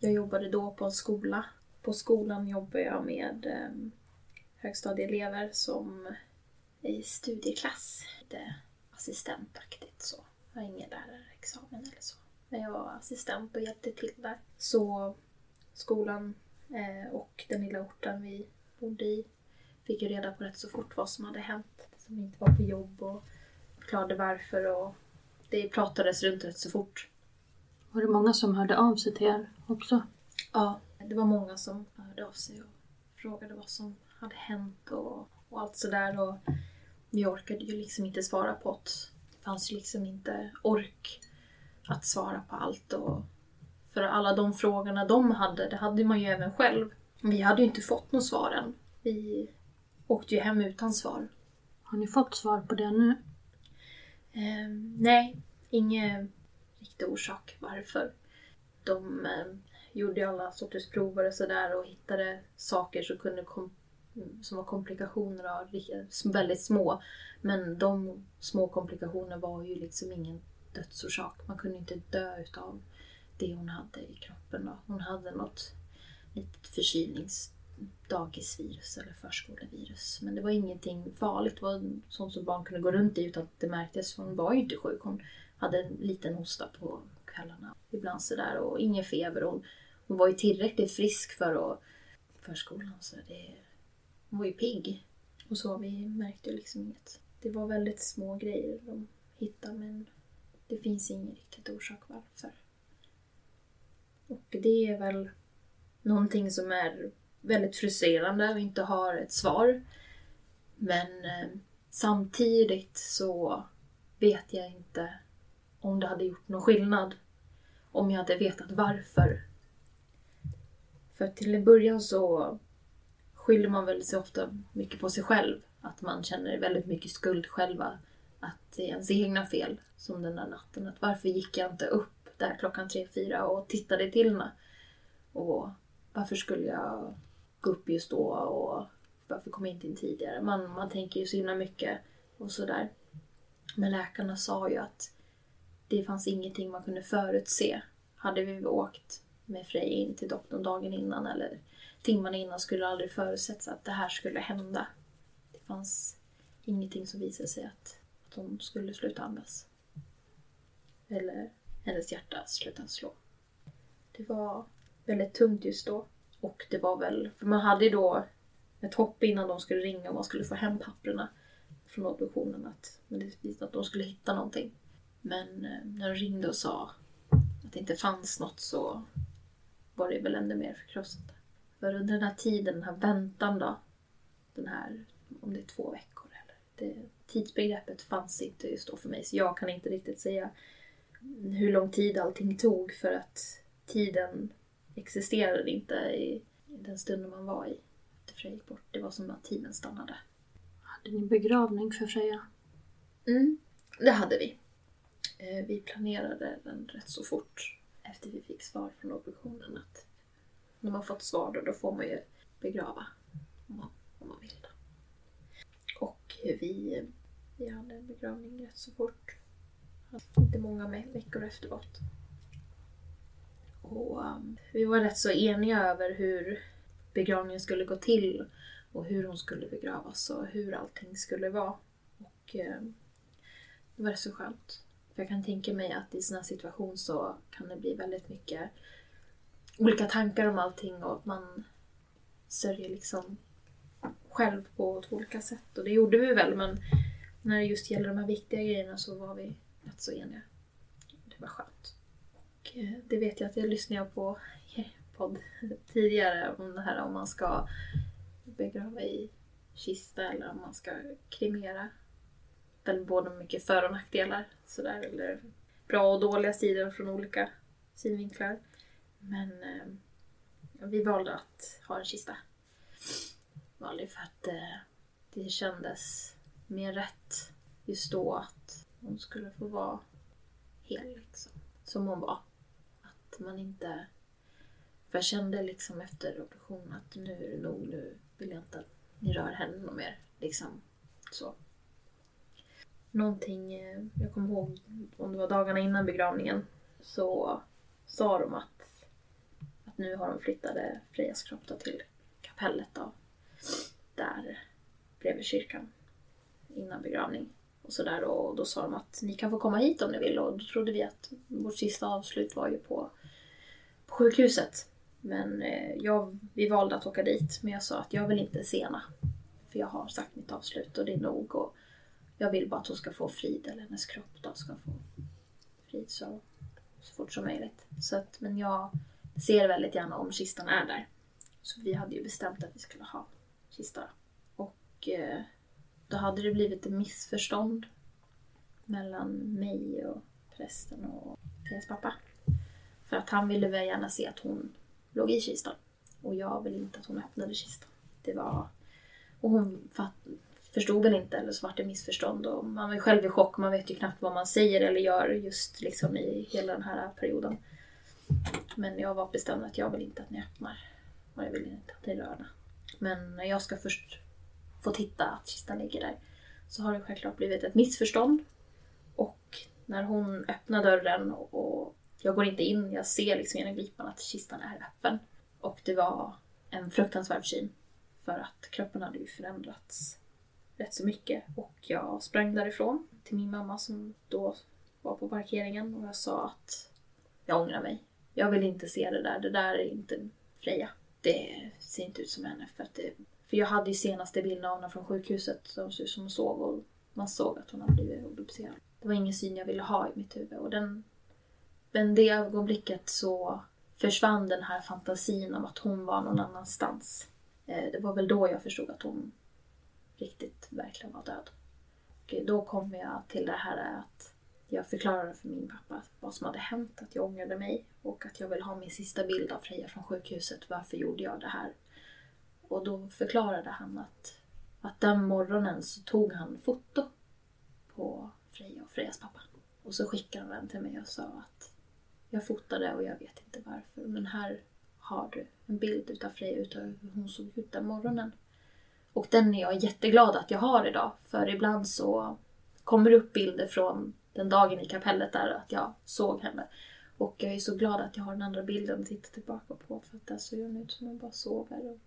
[SPEAKER 6] Jag jobbade då på en skola. På skolan jobbade jag med eh, högstadieelever som i studieklass. Lite assistentaktigt så. Jag har ingen lärarexamen eller så. Men jag var assistent och hjälpte till där. Så skolan Eh, och den lilla orten vi bodde i fick ju reda på rätt så fort vad som hade hänt. Som inte var på jobb och förklarade varför och det pratades runt rätt så fort.
[SPEAKER 7] Var det många som hörde av sig till er också?
[SPEAKER 6] Ja, det var många som hörde av sig och frågade vad som hade hänt och, och allt sådär. Och vi orkade ju liksom inte svara på det. Det fanns ju liksom inte ork att svara på allt. Och för alla de frågorna de hade, det hade man ju även själv. Vi hade ju inte fått något svar än. Vi åkte ju hem utan svar.
[SPEAKER 7] Har ni fått svar på det nu?
[SPEAKER 6] Eh, nej, ingen riktig orsak varför. De eh, gjorde alla sorters prover och sådär och hittade saker som, kunde kom, Mm. som var komplikationer av väldigt små. Men de små komplikationerna var ju liksom ingen dödsorsak. Man kunde inte dö utav det hon hade i kroppen. Då. Hon hade något litet förkylningsdagisvirus eller förskolevirus. Men det var ingenting farligt. Det var sånt som barn kunde gå runt i utan att det märktes. Hon var ju inte sjuk. Hon hade en liten hosta på kvällarna. Ibland sådär och ingen feber. Hon, hon var ju tillräckligt frisk för att förskolan. Så det, hon var ju pigg. Och så, vi märkte ju liksom inget. Det var väldigt små grejer de hittade men det finns ingen riktigt orsak varför. Och det är väl någonting som är väldigt frustrerande och inte har ett svar. Men eh, samtidigt så vet jag inte om det hade gjort någon skillnad. Om jag hade vetat varför. För till en början så skyller man väl sig ofta mycket på sig själv. Att man känner väldigt mycket skuld själva. Att det är ens egna fel. Som den där natten. Att varför gick jag inte upp där klockan tre, fyra och tittade till henne? Och varför skulle jag gå upp just då? Och varför kom jag inte in tidigare? Man, man tänker ju så himla mycket och sådär. Men läkarna sa ju att det fanns ingenting man kunde förutse. Hade vi åkt med Frej in till doktorn dagen innan eller timmarna innan skulle det aldrig förutsätts att det här skulle hända. Det fanns ingenting som visade sig att, att hon skulle sluta andas. Eller hennes hjärta sluta slå. Det var väldigt tungt just då. Och det var väl, för man hade ju då ett hopp innan de skulle ringa och man skulle få hem papperna från obduktionen att, men det visade att de skulle hitta någonting. Men eh, när de ringde och sa att det inte fanns något så var det väl ännu mer förkrossande. För under den här tiden, den här väntan då, den här, om det är två veckor eller, det, tidsbegreppet fanns inte just då för mig så jag kan inte riktigt säga hur lång tid allting tog för att tiden existerade inte i, i den stunden man var i. Efter Freja gick bort. Det var som att tiden stannade.
[SPEAKER 7] Hade ni begravning för Freja?
[SPEAKER 6] Mm, det hade vi. Eh, Vi planerade den rätt så fort efter vi fick svar från obduktionen att när man fått svar då, då får man ju begrava om man, om man vill. Och vi, vi hade en begravning rätt så fort. Inte många veckor efteråt. Och um, vi var rätt så eniga över hur begravningen skulle gå till och hur hon skulle begravas och hur allting skulle vara. Och eh, det var rätt så skönt. För jag kan tänka mig att i sån här situation så kan det bli väldigt mycket olika tankar om allting och att man sörjer liksom själv på två olika sätt. Och det gjorde vi väl men när det just gäller de här viktiga grejerna så var vi rätt så eniga. Det var skönt. Och eh, det vet jag att jag lyssnade på i er podd tidigare om det här om man ska begrava i kista eller om man ska kremera. Väl både mycket för och nackdelar sådär eller bra och dåliga sidor från olika synvinklar. Men eh, vi valde att ha en kista. Valde för att eh, det kändes mer rätt just då att hon skulle få vara hel liksom. Som hon var. Att man inte... För jag kände liksom efter operationen att nu är det nog, nu vill jag inte att ni rör henne något mer. Liksom så. Någonting, eh, jag kommer ihåg om det var dagarna innan begravningen så sa de att, att nu har de flyttade Frejas kropp då till kapellet då. Där bredvid kyrkan innan begravning. Och sådär och då sa de att ni kan få komma hit om ni vill och då trodde vi att vårt sista avslut var ju på, på sjukhuset. Men eh, jag, vi valde att åka dit. Men jag sa att jag vill inte sena. För jag har sagt mitt avslut och det är nog. Och jag vill bara att hon ska få frid, eller hennes kropp då ska få frid så, så fort som möjligt. Så att, men jag ser väldigt gärna om kistan är där. Så vi hade ju bestämt att vi skulle ha kista. Och eh, då hade det blivit ett missförstånd mellan mig och prästen och Frejas pappa. För att han ville väl gärna se att hon låg i kistan. Och jag ville inte att hon öppnade kistan. Det var... Och hon fatt, förstod väl inte eller så var det missförstånd. Och man var ju själv i chock. Man vet ju knappt vad man säger eller gör just liksom i hela den här perioden. Men jag var bestämd att jag vill inte att ni öppnar. Och jag vill inte att ni rör henne. Men när jag ska först få titta att kistan ligger där så har det självklart blivit ett missförstånd. Och när hon öppnar dörren och jag går inte in, jag ser liksom genom glipan att kistan är öppen. Och det var en fruktansvärd syn. För att kroppen hade ju förändrats rätt så mycket. Och jag sprang därifrån till min mamma som då var på parkeringen och jag sa att jag ångrar mig. Jag vill inte se det där, det där är inte Freja. Det ser inte ut som henne. För, att det, för jag hade ju senaste bilden av henne från sjukhuset De såg ut som hon sov och man såg att hon hade blivit obducerad. Det var ingen syn jag ville ha i mitt huvud och den men det ögonblicket så försvann den här fantasin om att hon var någon annanstans. Eh, det var väl då jag förstod att hon riktigt verkligen var död. Och då kom jag till det här att jag förklarade för min pappa vad som hade hänt, att jag ångrade mig och att jag vill ha min sista bild av Freja från sjukhuset. Varför gjorde jag det här? Och då förklarade han att, att den morgonen så tog han foto på Freja och Frejas pappa. Och så skickade han den till mig och sa att jag fotade och jag vet inte varför. Men här har du en bild utav Freja utav hur hon såg ut den morgonen. Och den är jag jätteglad att jag har idag. För ibland så kommer det upp bilder från den dagen i kapellet där att jag såg henne. Och jag är så glad att jag har den andra bilden att titta tillbaka på. För att där såg hon ut som hon bara sover och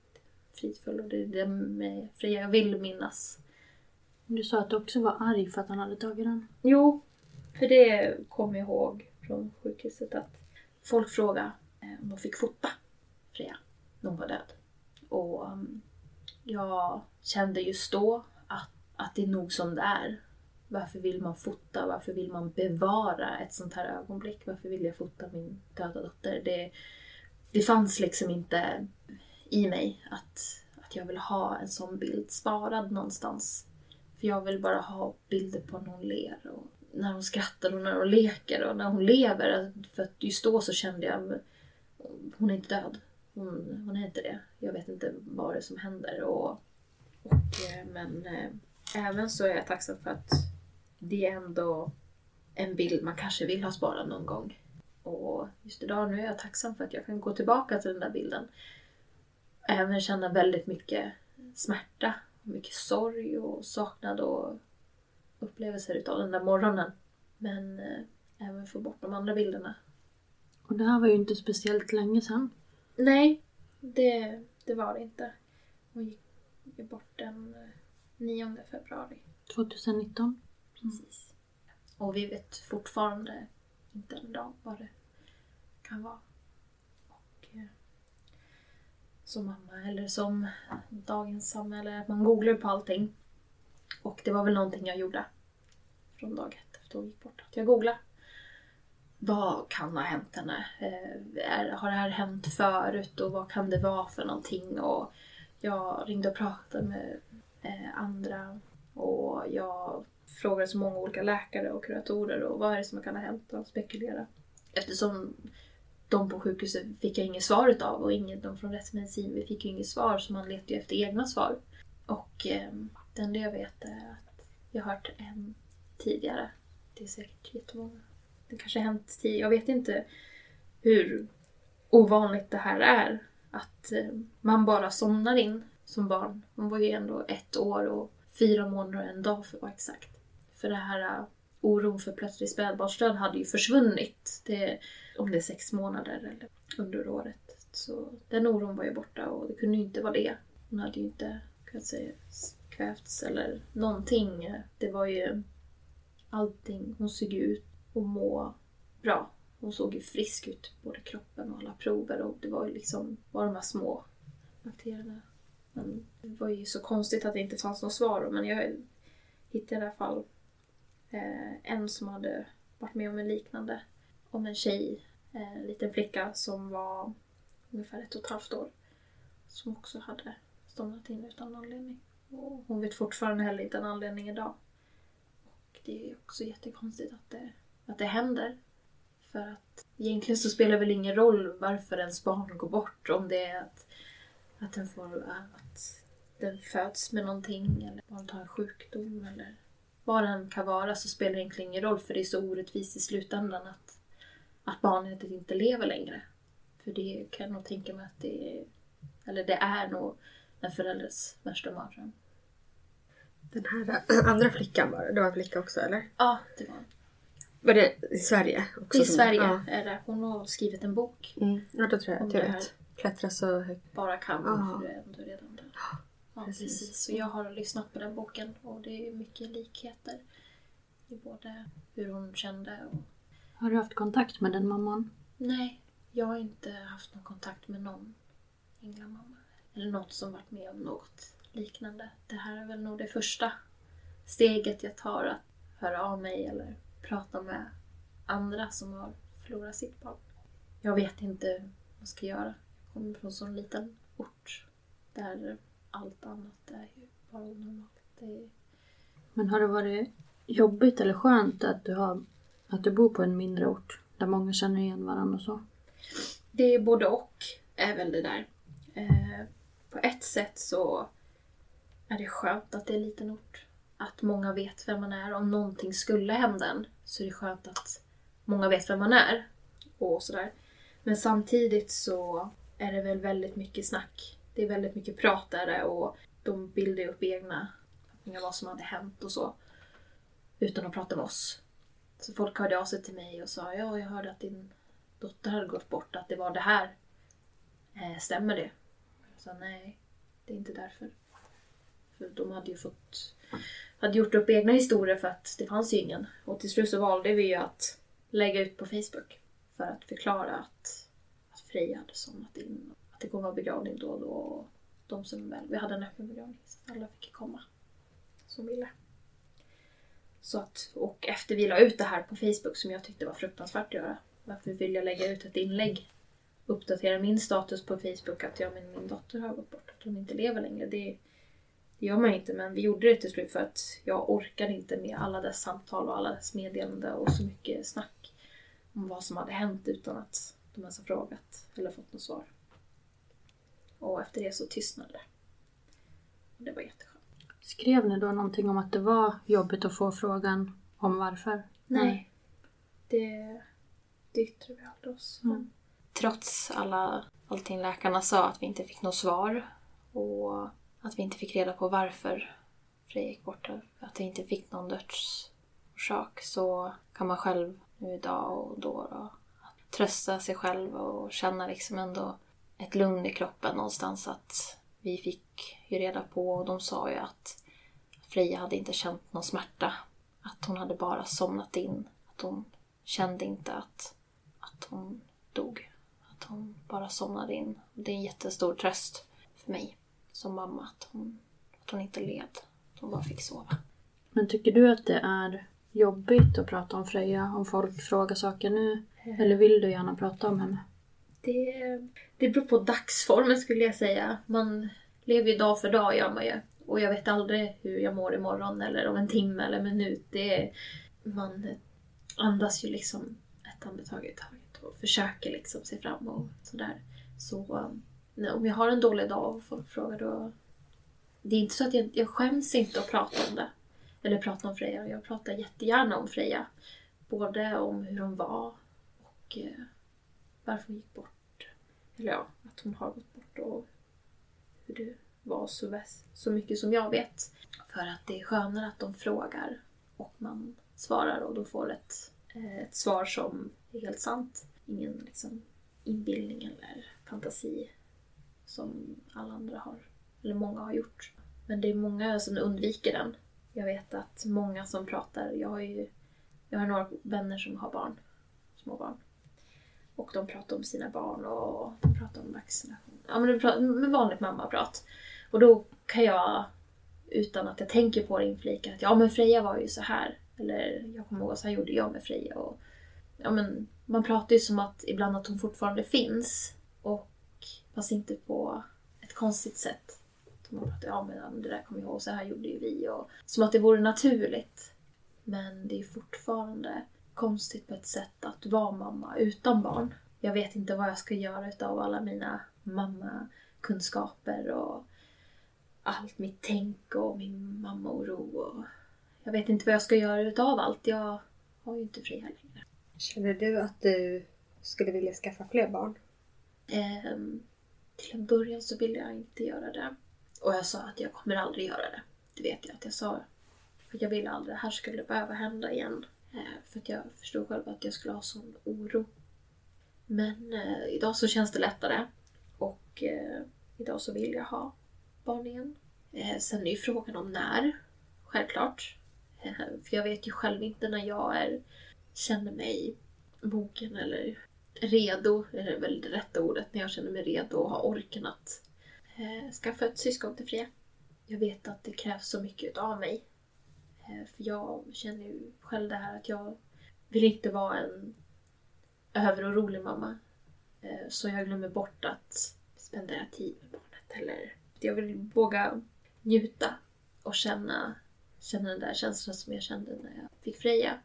[SPEAKER 6] fridfull. Och det är det med Freja jag vill minnas.
[SPEAKER 7] Du sa att du också var arg för att han hade tagit den.
[SPEAKER 6] Jo, för det kommer jag ihåg från sjukhuset att folk frågade om de fick fota Freja när hon var död. Och um, jag kände just då att, att det är nog som det är. Varför vill man fota? Varför vill man bevara ett sånt här ögonblick? Varför vill jag fota min döda dotter? Det, det fanns liksom inte i mig att, att jag vill ha en sån bild sparad någonstans. För jag vill bara ha bilder på när hon ler och när hon skrattar och när hon leker och när hon lever. För att just då så kände jag hon är inte död. Hon, hon är inte det. Jag vet inte vad det är som händer. Och, och, eh, men eh, även så är jag tacksam för att det är ändå en bild man kanske vill ha sparad någon gång. Och just idag nu är jag tacksam för att jag kan gå tillbaka till den där bilden. Även känna väldigt mycket smärta, mycket sorg och saknad och upplevelser utav den där morgonen. Men eh, även få bort de andra bilderna.
[SPEAKER 7] Och det här var ju inte speciellt länge sedan.
[SPEAKER 6] Nej, det, det var det inte. Hon gick bort den eh, 9 februari.
[SPEAKER 7] 2019.
[SPEAKER 6] Precis. Och vi vet fortfarande inte en dag vad det kan vara. Och, eh, som mamma, eller som dagens samhälle, att man googlar på allting. Och det var väl någonting jag gjorde från dag ett efter hon gick bort. Att jag googlade. Vad kan ha hänt henne? Eh, har det här hänt förut och vad kan det vara för någonting? Och jag ringde och pratade med eh, andra och jag frågade så många olika läkare och kuratorer och vad är det som kan ha hänt och spekulera. Eftersom de på sjukhuset fick jag inget svar utav och ingen, de från rättsmedicin vi fick ju inget svar så man letade ju efter egna svar. Och eh, det enda jag vet är att jag har hört en tidigare. Det är säkert jättemånga. Det kanske har hänt tio... Jag vet inte hur ovanligt det här är. Att eh, man bara somnar in som barn. Hon var ju ändå ett år och fyra månader och en dag för att vara exakt. För det här eh, oron för plötslig spädbarnsdöd hade ju försvunnit. Det, om det är sex månader eller under året. Så den oron var ju borta och det kunde ju inte vara det. Hon hade ju inte, kunnat säga, kvävts eller någonting. Det var ju allting. Hon såg ut och må bra. Hon såg ju frisk ut, både kroppen och alla prover och det var ju liksom bara de här små bakterierna. Men det var ju så konstigt att det inte fanns något svar. Men jag hittade i alla fall eh, en som hade varit med om en liknande. Om en tjej, eh, en liten flicka som var ungefär ett och ett halvt år. Som också hade somnat in utan anledning. Och hon vet fortfarande heller inte en anledning idag. Och det är också jättekonstigt att det, att det händer. För att egentligen så spelar det väl ingen roll varför ens barn går bort. Om det är att, att den får att den föds med någonting eller barnet har en sjukdom eller vad den kan vara så spelar det egentligen ingen roll för det är så orättvist i slutändan att, att barnet inte lever längre. För det kan jag nog tänka mig att det är, eller det är nog en förälders värsta mardröm.
[SPEAKER 8] Den här andra flickan var det? Det var en flicka också eller?
[SPEAKER 6] Ja, det var
[SPEAKER 8] Var det i Sverige? Också
[SPEAKER 6] I
[SPEAKER 8] som-
[SPEAKER 6] Sverige
[SPEAKER 8] Ja.
[SPEAKER 6] är det. Hon har skrivit en bok.
[SPEAKER 8] Mm. ja, då tror jag att jag vet. Klättra så högt.
[SPEAKER 6] Bara kan
[SPEAKER 8] Ja.
[SPEAKER 6] för du är ändå redan där. Ja,
[SPEAKER 8] precis.
[SPEAKER 6] precis. Så jag har lyssnat på den boken och det är mycket likheter. I både hur hon kände och...
[SPEAKER 7] Har du haft kontakt med den mamman?
[SPEAKER 6] Nej, jag har inte haft någon kontakt med någon Ingla-mamma. Eller något som varit med om något liknande. Det här är väl nog det första steget jag tar att höra av mig eller prata med andra som har förlorat sitt barn. Jag vet inte vad jag ska göra. Jag kommer från en sån liten ort där allt annat är ju bara onormalt. Är...
[SPEAKER 7] Men har det varit jobbigt eller skönt att du, har, att du bor på en mindre ort där många känner igen varandra och så?
[SPEAKER 6] Det är både och, är väl det där. Eh, på ett sätt så är det skönt att det är en liten ort. Att många vet vem man är. Om någonting skulle hända en så är det skönt att många vet vem man är. Och sådär. Men samtidigt så är det väl väldigt mycket snack. Det är väldigt mycket prat där och de bildar upp egna uppfattningar vad som hade hänt och så. Utan att prata med oss. Så folk hörde av sig till mig och sa ja, jag hörde att din dotter hade gått bort, att det var det här. Eh, stämmer det? Jag sa nej, det är inte därför. För de hade ju fått, hade gjort upp egna historier för att det fanns ju ingen. Och till slut så valde vi ju att lägga ut på Facebook för att förklara att, att Freja hade somnat in. Att det kommer vara begravning då och då. Och de som väl, vi hade en öppen begravning så att alla fick komma som ville. Så att, och efter vi la ut det här på Facebook som jag tyckte var fruktansvärt att göra. Varför vill jag lägga ut ett inlägg? Uppdatera min status på Facebook att jag men min dotter har gått bort. Att hon inte lever längre. Det, det gör man inte men vi gjorde det till slut för att jag orkade inte med alla dess samtal och alla dess meddelanden och så mycket snack om vad som hade hänt utan att de ens har frågat eller fått något svar. Och efter det så tystnade det. Och det var jätteskönt.
[SPEAKER 7] Skrev ni då någonting om att det var jobbigt att få frågan om varför?
[SPEAKER 6] Nej. Det, det yttrade vi aldrig oss. Trots alla, allting läkarna sa att vi inte fick något svar och att vi inte fick reda på varför Freja gick bort, att vi inte fick någon dödsorsak så kan man själv nu idag och då, då trösta sig själv och känna liksom ändå ett lugn i kroppen någonstans att vi fick ju reda på och de sa ju att Freja hade inte känt någon smärta. Att hon hade bara somnat in. Att hon kände inte att, att hon dog. Att hon bara somnade in. Det är en jättestor tröst för mig som mamma att hon, att hon inte led. Att hon bara fick sova.
[SPEAKER 7] Men tycker du att det är jobbigt att prata om Freja om folk frågar saker nu? Eller vill du gärna prata om henne?
[SPEAKER 6] Det, det beror på dagsformen skulle jag säga. Man lever ju dag för dag gör man ju. Och jag vet aldrig hur jag mår imorgon eller om en timme eller en minut. Det är, man andas ju liksom ett andetag i taget och försöker liksom se fram och sådär. Så nej, om jag har en dålig dag och folk frågar då... Det är inte så att jag, jag skäms inte att prata om det. Eller prata om Freja. Jag pratar jättegärna om Freja. Både om hur hon var och eh, varför hon gick bort. Eller ja, att hon har gått bort och hur det var så, väs- så mycket som jag vet. För att det är skönare att de frågar och man svarar och då får ett, eh, ett svar som är helt sant. Ingen liksom inbildning eller fantasi som alla andra har, eller många har gjort. Men det är många som undviker den. Jag vet att många som pratar, jag har ju jag har några vänner som har barn, små barn. Och de pratar om sina barn och de pratar om vaccination. Ja men de pratar med vanligt mammaprat. Och då kan jag utan att jag tänker på det inflika att ja men Freja var ju så här. Eller jag kommer ihåg så här gjorde jag med Freja. Och, ja, men man pratar ju som att ibland att hon fortfarande finns. Och fast inte på ett konstigt sätt. Man pratar, ja men det där kommer jag ihåg, så här gjorde ju vi. Och, som att det vore naturligt. Men det är fortfarande konstigt på ett sätt att vara mamma utan barn. Jag vet inte vad jag ska göra utav alla mina mammakunskaper och allt mitt tänk och min mammaoro. Och jag vet inte vad jag ska göra utav allt. Jag har ju inte Freja längre.
[SPEAKER 4] Känner du att du skulle vilja skaffa fler barn?
[SPEAKER 6] Ehm, till en början så ville jag inte göra det. Och jag sa att jag kommer aldrig göra det. Det vet jag att jag sa. För jag ville aldrig det här skulle behöva hända igen. Eh, för att jag förstod själv att jag skulle ha sån oro. Men eh, idag så känns det lättare. Och eh, idag så vill jag ha barn igen. Eh, sen är ju frågan om när. Självklart. Eh, för jag vet ju själv inte när jag är, känner mig mogen eller redo, är väl det rätta ordet, när jag känner mig redo och har orken att eh, skaffa ett syskon till Freja. Jag vet att det krävs så mycket av mig. Eh, för jag känner ju själv det här att jag vill inte vara en överorolig mamma. Eh, så jag glömmer bort att spendera tid med barnet. Eller jag vill våga njuta och känna, känna den där känslan som jag kände när jag fick Freja.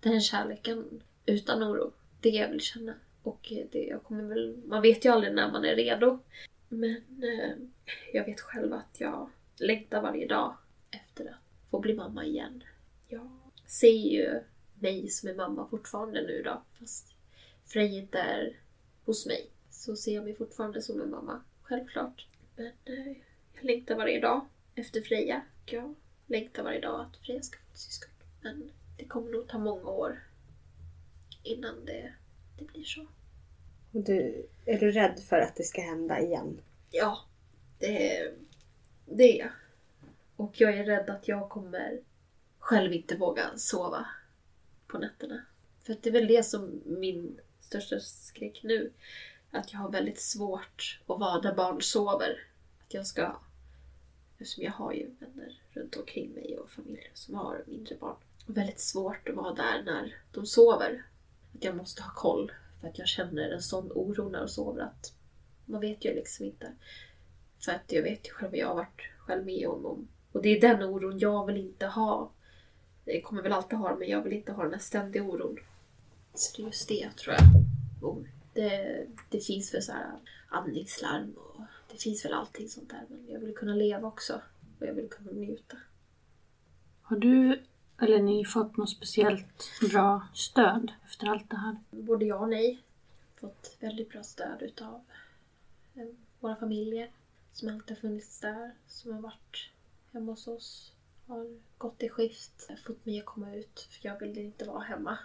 [SPEAKER 6] Den kärleken utan oro. Det jag vill känna. Och eh, det jag kommer väl... Man vet ju aldrig när man är redo. Men eh, jag vet själv att jag längtar varje dag efter att få bli mamma igen. Jag ser ju mig som är mamma fortfarande nu då. Fast Frej inte är hos mig. Så ser jag mig fortfarande som en mamma. Självklart. Men eh, jag längtar varje dag efter Freja. Jag längtar varje dag att Freja ska få ett syskon. Men det kommer nog ta många år innan det, det blir så.
[SPEAKER 4] Och du, är du rädd för att det ska hända igen?
[SPEAKER 6] Ja, det, det är jag. Och jag är rädd att jag kommer själv inte våga sova på nätterna. För det är väl det som min största skräck nu. Att jag har väldigt svårt att vara där barn sover. Att jag ska... Eftersom jag har ju vänner runt omkring mig och familjer som har mindre barn. Väldigt svårt att vara där när de sover. Att jag måste ha koll. För att jag känner en sån oro när jag sover att man vet ju liksom inte. För att jag vet ju själv vad jag har varit själv med om. Och det är den oron jag vill inte ha. Jag kommer väl alltid ha den, men jag vill inte ha den här ständiga oron. Så det är just det tror jag. Och det, det finns väl så här andningslarm och det finns väl allting sånt där. Men jag vill kunna leva också. Och jag vill kunna njuta.
[SPEAKER 7] Har du eller ni fått något speciellt bra stöd efter allt det här?
[SPEAKER 6] Både ja och nej. Fått väldigt bra stöd utav eh, våra familjer som alltid har funnits där. Som har varit hemma hos oss. Har gått i skift. Fått mig att komma ut för jag ville inte vara hemma.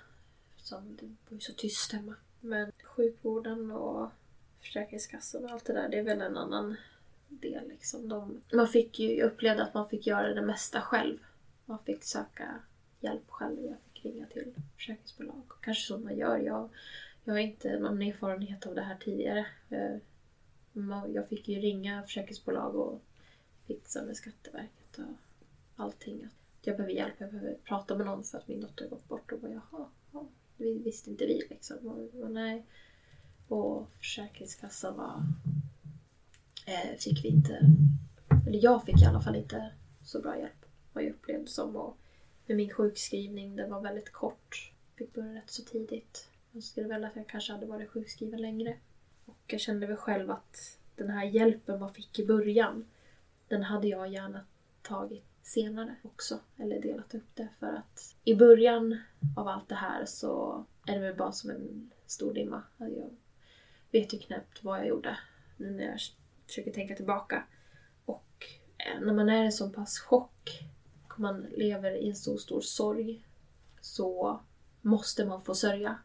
[SPEAKER 6] Som det var ju så tyst hemma. Men sjukvården och Försäkringskassan och allt det där, det är väl en annan del. Liksom. De, man fick ju, jag upplevde att man fick göra det mesta själv. Man fick söka hjälp själv. Jag fick ringa till försäkringsbolag. Kanske så man gör. Jag, jag har inte någon erfarenhet av det här tidigare. Eh, jag fick ju ringa försäkringsbolag och fixa med Skatteverket och allting. Jag behöver hjälp, jag behöver prata med någon för att min dotter har gått bort. Och bara, jaha, ja, det visste inte vi liksom. Och, och nej. Och Försäkringskassan var... Eh, fick vi inte... Eller jag fick i alla fall inte så bra hjälp. Vad jag upplevde som. Och med min sjukskrivning, Den var väldigt kort. Fick börja rätt så tidigt. Jag skulle väl att jag kanske hade varit sjukskriven längre. Och jag kände väl själv att den här hjälpen man fick i början, den hade jag gärna tagit senare också. Eller delat upp det för att i början av allt det här så är det väl bara som en stor dimma. Jag vet ju knappt vad jag gjorde nu när jag försöker tänka tillbaka. Och när man är i en sån pass chock, man lever i en så stor sorg, så måste man få sörja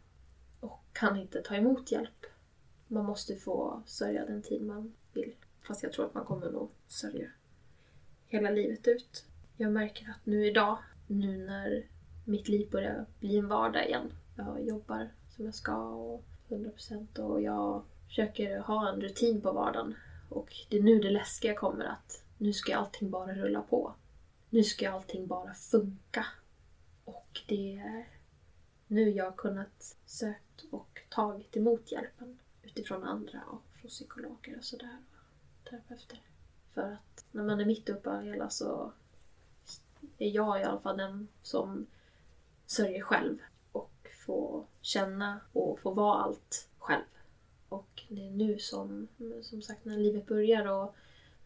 [SPEAKER 6] och kan inte ta emot hjälp. Man måste få sörja den tid man vill. Fast jag tror att man kommer nog sörja hela livet ut. Jag märker att nu idag, nu när mitt liv börjar bli en vardag igen. Jag jobbar som jag ska och 100% och jag försöker ha en rutin på vardagen. Och det är nu det läskiga kommer att nu ska allting bara rulla på. Nu ska allting bara funka. Och det är nu jag har kunnat sökt och tagit emot hjälpen utifrån andra och från psykologer och sådär. och Terapeuter. För att när man är mitt uppe i det hela så är jag i alla fall den som sörjer själv och får känna och få vara allt själv. Och det är nu som, som sagt, när livet börjar och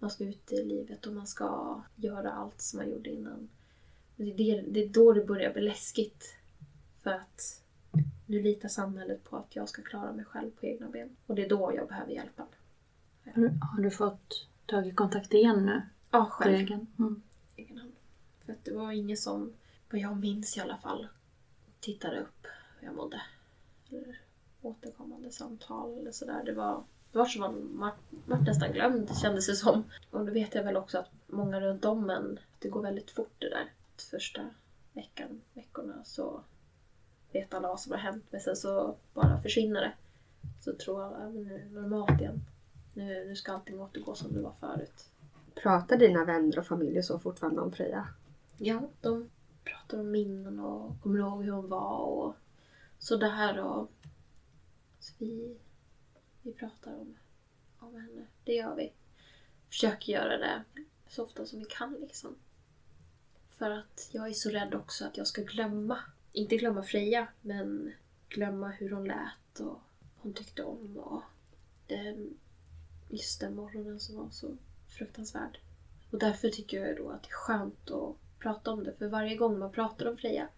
[SPEAKER 6] man ska ut i livet och man ska göra allt som man gjorde innan. Det är, det, det är då det börjar bli läskigt. För att nu litar samhället på att jag ska klara mig själv på egna ben. Och det är då jag behöver hjälpen.
[SPEAKER 7] Har du, fått tagit kontakt igen nu?
[SPEAKER 6] Ja, själv.
[SPEAKER 7] egen? Mm.
[SPEAKER 6] egen hand. För att det var ingen som, vad jag minns i alla fall, tittade upp hur jag mådde. Eller återkommande samtal eller sådär. Det var, var som var, var nästan glömd kändes det som. Och då vet jag väl också att många runt om en, det går väldigt fort det där. Första veckan, veckorna så vet alla vad som har hänt men sen så bara försvinner det. Så tror alla, "Ja, men nu är normalt igen. Nu, nu ska allting återgå som det var förut.
[SPEAKER 4] Pratar dina vänner och familj så fortfarande om Freja?
[SPEAKER 6] Ja, de pratar om minnen och kommer ihåg hur hon var och sådär. Och så vi, vi pratar om, om henne. Det gör vi. Försöker göra det så ofta som vi kan liksom. För att jag är så rädd också att jag ska glömma. Inte glömma Freja, men glömma hur hon lät och vad hon tyckte om. Och den, just den morgonen som var så fruktansvärd. Och därför tycker jag då att det är skönt att prata om det. För varje gång man pratar om Freja,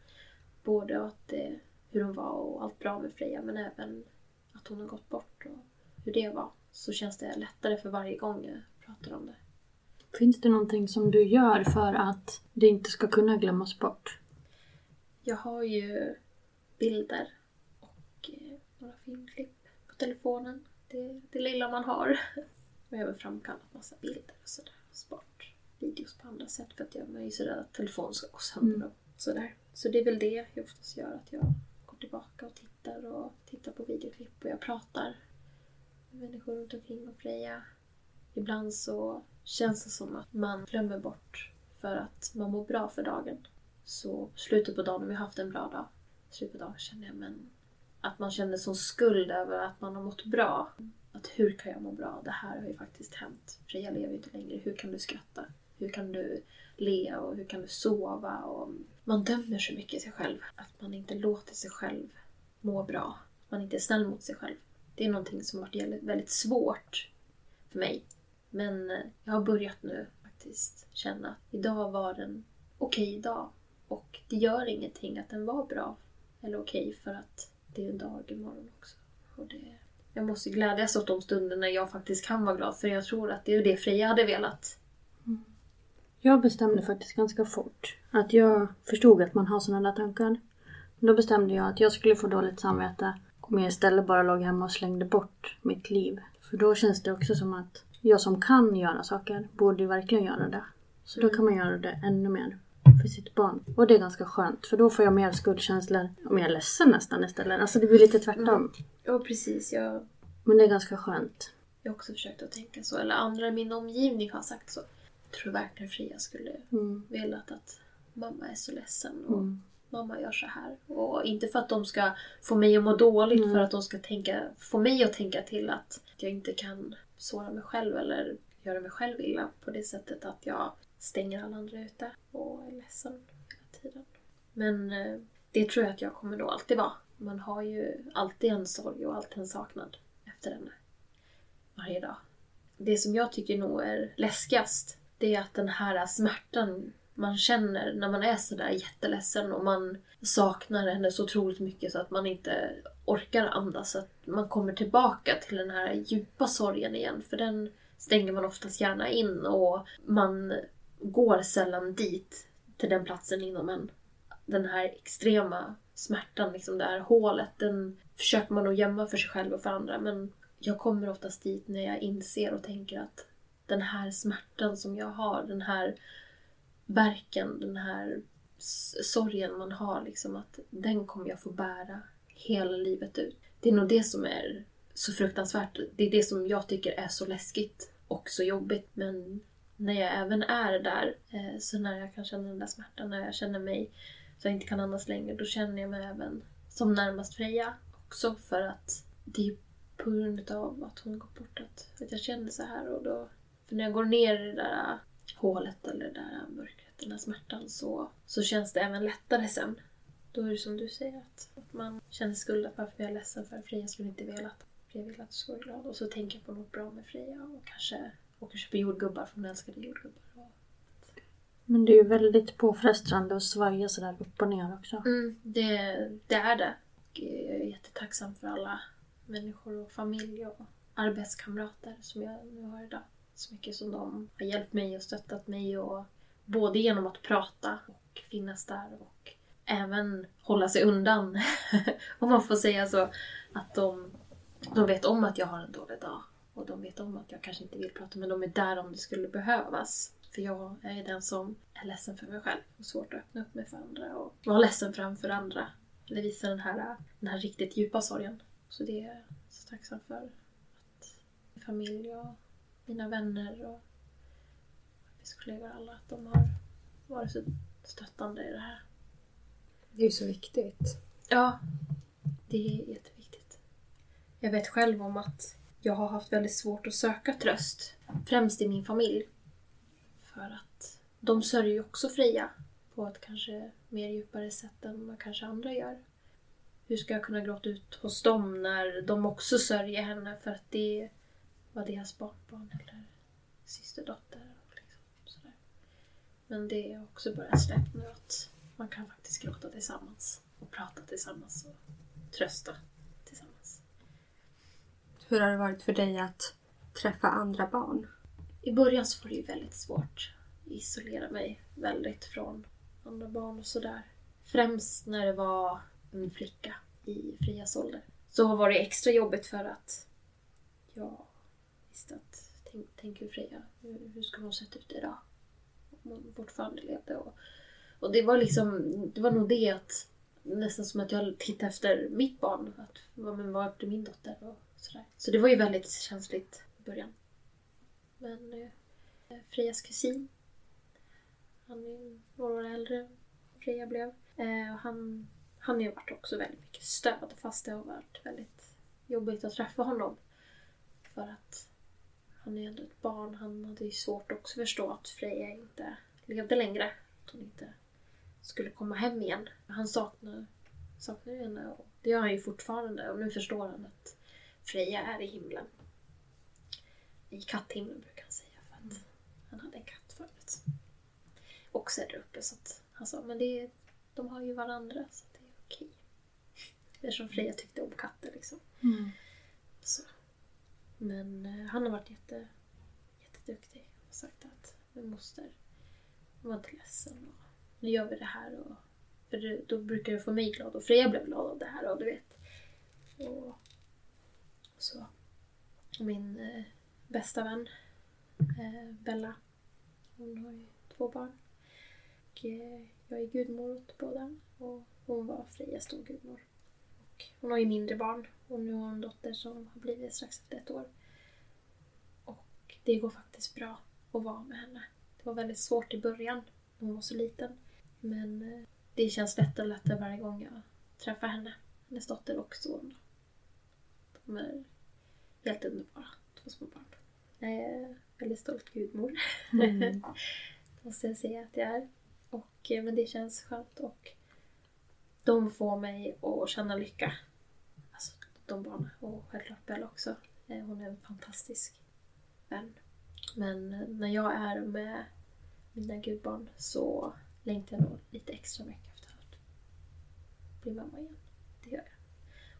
[SPEAKER 6] både att det, hur hon var och allt bra med Freja, men även att hon har gått bort och hur det var, så känns det lättare för varje gång jag pratar om det.
[SPEAKER 7] Finns det någonting som du gör för att det inte ska kunna glömmas bort?
[SPEAKER 6] Jag har ju bilder och eh, några filmklipp på telefonen. Det, det lilla man har. Jag har även framkallat massa bilder och sådär. och Sparat videos på andra sätt för att jag är ju så rädd att telefonen ska gå sönder och sådär. Så det är väl det jag oftast gör. Att jag går tillbaka och tittar och tittar på videoklipp och jag pratar människor runt omkring och Freja. Ibland så känns det som att man glömmer bort för att man mår bra för dagen. Så slutet på dagen, om jag har haft en bra dag, slutet på dagen känner jag men att man känner sån skuld över att man har mått bra. Att hur kan jag må bra? Det här har ju faktiskt hänt. Freja lever ju inte längre. Hur kan du skratta? Hur kan du le och hur kan du sova? Och man dömer så mycket sig själv. Att man inte låter sig själv må bra. Man inte är snäll mot sig själv. Det är någonting som har varit väldigt- svårt för mig. Men eh, jag har börjat nu faktiskt känna att idag var en okej dag. Och det gör ingenting att den var bra eller okej för att det är en dag imorgon också. Och det, jag måste glädjas åt de stunder när jag faktiskt kan vara glad för jag tror att det är det Freja hade velat. Mm.
[SPEAKER 7] Jag bestämde faktiskt ganska fort att jag förstod att man har sådana där tankar. Då bestämde jag att jag skulle få dåligt samvete om jag istället bara låg hemma och slängde bort mitt liv. För då känns det också som att jag som kan göra saker borde ju verkligen göra det. Så då kan man göra det ännu mer för sitt barn. Och det är ganska skönt för då får jag mer skuldkänslor. Om jag är ledsen nästan istället. Alltså det blir lite tvärtom.
[SPEAKER 6] Ja precis, jag,
[SPEAKER 7] Men det är ganska skönt.
[SPEAKER 6] jag har också försökt att tänka så. Eller andra i min omgivning har sagt så. Jag tror verkligen Freja skulle
[SPEAKER 7] Mm.
[SPEAKER 6] velat att mamma är så ledsen och
[SPEAKER 7] Mm.
[SPEAKER 6] Mamma gör så här. Och inte för att de ska få mig att må dåligt, för att de ska tänka, få mig att tänka till att jag inte kan såra mig själv eller göra mig själv illa på det sättet att jag stänger alla andra ute och är ledsen hela tiden. Men eh, det tror jag att jag kommer nog alltid vara. Man har ju alltid en sorg och alltid en saknad efter henne. Varje dag. Det som jag tycker nog är läskigast, det är att den här smärtan man känner när man är sådär jätteledsen och man saknar henne så otroligt mycket så att man inte orkar andas. Så att man kommer tillbaka till den här djupa sorgen igen. För den stänger man oftast gärna in och man går sällan dit, till den platsen inom en. Den här extrema smärtan, liksom det här hålet, den försöker man nog gömma för sig själv och för andra. Men jag kommer oftast dit när jag inser och tänker att den här smärtan som jag har, den här verken, den här sorgen man har, liksom att den kommer jag få bära hela livet ut. det är nog det som är så fruktansvärt. Det är det som jag tycker är så läskigt och så jobbigt. Men när jag även är där, eh, så när jag kan känna den där smärtan, när jag känner mig så jag inte kan andas längre, då känner jag mig även som närmast Freja också för att det är på grund av att hon gått bort att, att jag känner så här och då för när jag går ner i det där hålet eller det där mörkret, den där smärtan så, så känns det även lättare sen. Då är det som du säger att, att man känner skuld att varför jag är ledsen för Freja skulle inte velat. Freja vill att du ska vara glad och så tänker jag på något bra med Freja och kanske åker och köper jordgubbar för hon älskade jordgubbar. Och...
[SPEAKER 7] Men det är ju väldigt påfrestande att svaja sådär upp och ner också.
[SPEAKER 6] Mm, det, det är det. Och jag är jättetacksam för alla människor och familj och arbetskamrater som jag nu har idag. Så mycket som de har hjälpt mig och stöttat mig och både genom att prata och finnas där och även hålla sig undan. om man får säga så. Att de, de vet om att jag har en dålig dag. Och de vet om att jag kanske inte vill prata men de är där om det skulle behövas. För jag är den som är ledsen för mig själv och svårt att öppna upp mig för andra och vara ledsen framför andra. Eller visa den här, den här riktigt djupa sorgen. Så det är jag så tacksam för. Att familj och mina vänner och arbetskollegor alla, att de har varit så stöttande i det här.
[SPEAKER 4] Det är ju så viktigt.
[SPEAKER 6] Ja, det är jätteviktigt. Jag vet själv om att jag har haft väldigt svårt att söka tröst. Främst i min familj. För att de sörjer ju också Freja på ett kanske mer djupare sätt än vad kanske andra gör. Hur ska jag kunna gråta ut hos dem när de också sörjer henne för att det var deras barnbarn eller systerdotter. Liksom, sådär. Men det är också börjat släppt nu att man kan faktiskt gråta tillsammans och prata tillsammans och trösta tillsammans.
[SPEAKER 4] Hur har det varit för dig att träffa andra barn?
[SPEAKER 6] I början så var det ju väldigt svårt att isolera mig väldigt från andra barn och sådär. Främst när det var en flicka i Frias ålder. Så var det extra jobbigt för att jag visste att, tänk, tänk hur Freja, hur, hur skulle hon sett ut idag? Om hon fortfarande levde. Och, och det var liksom, det var nog det att nästan som att jag tittade efter mitt barn. Att, men var är min dotter? Och sådär. Så det var ju väldigt känsligt i början. Men eh, Frejas kusin, han är några år äldre än Freja blev. Eh, och han, han har ju varit också väldigt mycket stöd fast det har varit väldigt jobbigt att träffa honom. För att han är ju ändå ett barn. Han hade ju svårt också att förstå att Freja inte levde längre. Att hon inte skulle komma hem igen. Han saknar, saknar ju henne och det gör han ju fortfarande. Och nu förstår han att Freja är i himlen. I katthimlen brukar han säga för att han hade en katt förut. Också där uppe så att han sa men det är, de har ju varandra så det är okej. Eftersom Freja tyckte om katter liksom.
[SPEAKER 7] Mm.
[SPEAKER 6] Så. Men eh, han har varit jätte, jätteduktig och sagt att min moster var inte ledsen och nu gör vi det här. Och, för det, då brukar det få mig glad och Freja blev glad av det här och du vet. Och, så. Min eh, bästa vän eh, Bella, hon har ju två barn. Och, eh, jag är gudmor åt båda och hon var Frejas storgudmor. Och hon har ju mindre barn och nu har hon en dotter som har blivit strax efter ett år. Och det går faktiskt bra att vara med henne. Det var väldigt svårt i början när hon var så liten. Men eh, det känns lättare och lättare varje gång jag träffar henne. Hennes dotter och son. De är helt underbara, två små barn. Jag är väldigt stolt gudmor.
[SPEAKER 7] Mm.
[SPEAKER 6] måste jag säga att jag är. Och, eh, men det känns skönt och de får mig att känna lycka. De barnen och självklart Bella också. Eh, hon är en fantastisk vän. Men eh, när jag är med mina gudbarn så längtar jag nog lite extra mycket efter att bli mamma igen. Det gör jag.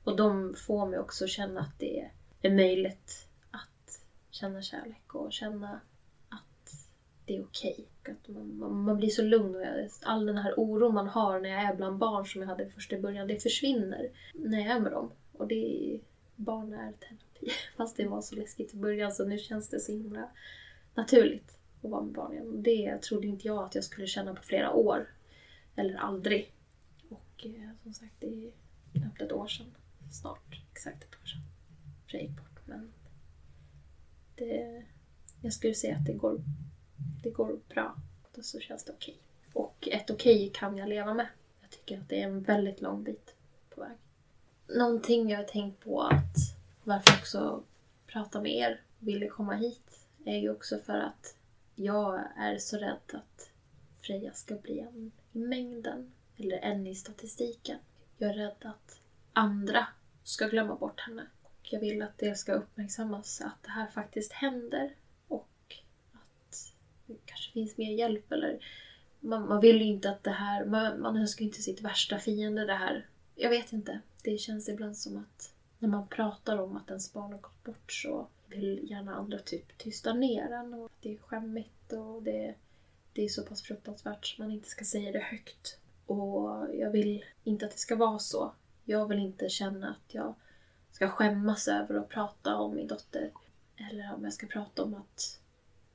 [SPEAKER 6] Och de får mig också känna att det är möjligt att känna kärlek och känna att det är okej. Okay. Att man, man, man blir så lugn och jag, all den här oron man har när jag är bland barn som jag hade först i början, det försvinner när jag är med dem. Och det är, barn är terapi. Fast det var så läskigt i början så nu känns det så himla naturligt att vara med barn igen. Det trodde inte jag att jag skulle känna på flera år. Eller aldrig. Och eh, som sagt, det är knappt ett år sedan. snart exakt ett år sedan Freja gick bort. Men det, jag skulle säga att det går, det går bra. Och så känns det okej. Och ett okej kan jag leva med. Jag tycker att det är en väldigt lång bit på väg. Någonting jag har tänkt på att varför jag också prata med er ville komma hit är ju också för att jag är så rädd att Freja ska bli en i mängden eller en i statistiken. Jag är rädd att andra ska glömma bort henne. Och jag vill att det ska uppmärksammas att det här faktiskt händer och att det kanske finns mer hjälp eller man, man vill ju inte att det här, man, man önskar ju inte sitt värsta fiende det här. Jag vet inte. Det känns ibland som att när man pratar om att ens barn har gått bort så vill gärna andra typ tysta ner en och det är skämmigt och det, det är så pass fruktansvärt så man inte ska säga det högt. Och jag vill inte att det ska vara så. Jag vill inte känna att jag ska skämmas över att prata om min dotter. Eller om jag ska prata om att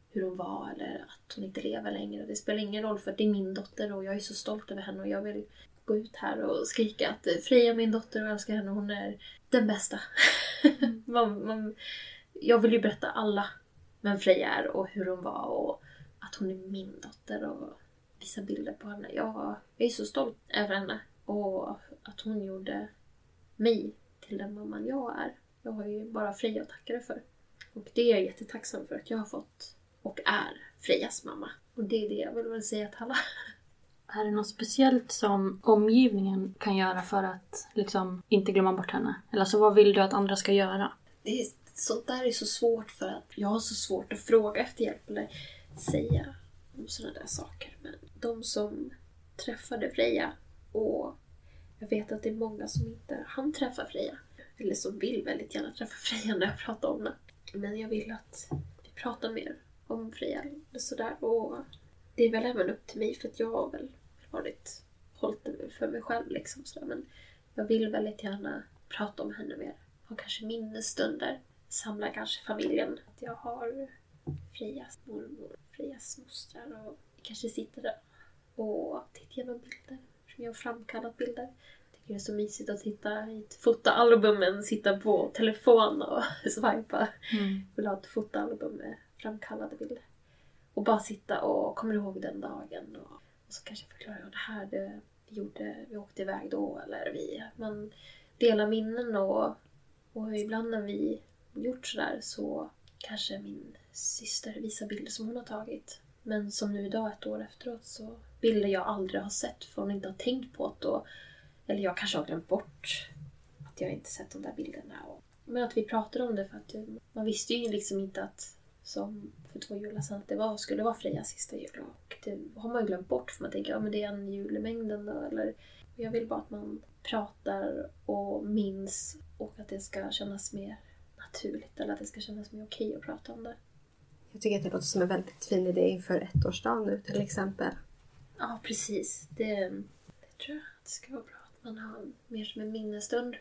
[SPEAKER 6] hur hon var eller att hon inte lever längre. Det spelar ingen roll för det är min dotter och jag är så stolt över henne och jag vill gå ut här och skrika att Freja är min dotter och jag älskar henne hon är den bästa. man, man, jag vill ju berätta alla vem Freja är och hur hon var och att hon är min dotter och visa bilder på henne. Jag, jag är så stolt över henne och att hon gjorde mig till den mamman jag är. Jag har ju bara Freja att tacka det för. Och det är jag jättetacksam för att jag har fått och är Frejas mamma. Och det är det jag vill väl säga till alla.
[SPEAKER 7] Är det något speciellt som omgivningen kan göra för att liksom inte glömma bort henne? Eller alltså vad vill du att andra ska göra?
[SPEAKER 6] Det är, sånt där är så svårt för att jag har så svårt att fråga efter hjälp eller säga om sådana där saker. Men de som träffade Freja och jag vet att det är många som inte hann träffa Freja. Eller som vill väldigt gärna träffa Freja när jag pratar om det. Men jag vill att vi pratar mer om Freja. Eller sådär. Och det är väl även upp till mig för att jag har väl varit hållit det för mig själv liksom. Sådär. Men jag vill väldigt gärna prata om henne mer. Ha kanske minnesstunder. Samla kanske familjen. Att jag har Frejas mormor, Frejas mostrar och kanske sitter där och tittar igenom bilder. Som jag har framkallat bilder. Jag tycker det är så mysigt att titta i ett fotoalbum än sitta på telefon och swipa.
[SPEAKER 7] Mm.
[SPEAKER 6] vill ha ett fotoalbum med framkallade bilder. Och bara sitta och komma ihåg den dagen. Och så kanske förklara ja, det här det, vi gjorde, vi åkte iväg då. Eller vi, man delar minnen och, och ibland när vi gjort sådär så kanske min syster visar bilder som hon har tagit. Men som nu idag, ett år efteråt, så bilder jag aldrig har sett för hon inte har tänkt på det. Och, eller jag kanske har glömt bort att jag inte sett de där bilderna. Och, men att vi pratade om det för att man visste ju liksom inte att som för två jular sedan att det var, skulle vara Frejas sista jul. Och det har man ju glömt bort för man tänker ja men det är en jul i mängden då. Eller, jag vill bara att man pratar och minns och att det ska kännas mer naturligt eller att det ska kännas mer okej att prata om det.
[SPEAKER 4] Jag tycker att det låter som en väldigt fin idé inför ettårsdagen nu till exempel.
[SPEAKER 6] Ja, precis. Det, det tror jag att det ska vara bra. Att man har mer som en minnesstund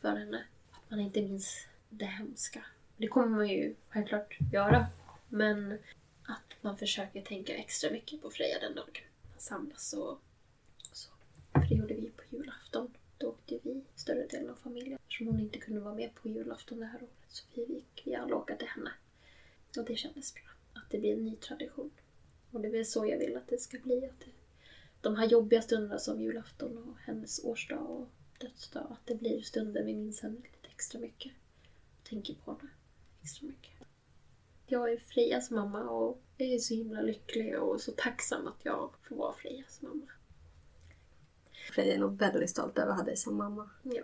[SPEAKER 6] för henne. Att man inte minns det hemska. Det kommer man ju självklart göra. Men att man försöker tänka extra mycket på Freja den dagen. Man samlas och, och så. För det gjorde vi på julafton. Då åkte vi större delen av familjen. Eftersom hon inte kunde vara med på julafton det här året. Så vi gick vi alla åka till henne. Och det kändes bra. Att det blir en ny tradition. Och det är väl så jag vill att det ska bli. Att det, de här jobbiga stunderna som julafton och hennes årsdag och dödsdag. Att det blir stunder vi minns henne lite extra mycket. Tänker på henne extra mycket. Jag är Frejas mamma och jag är så himla lycklig och så tacksam att jag får vara Frejas mamma.
[SPEAKER 4] Freja är nog väldigt stolt över att ha dig som mamma.
[SPEAKER 6] Ja,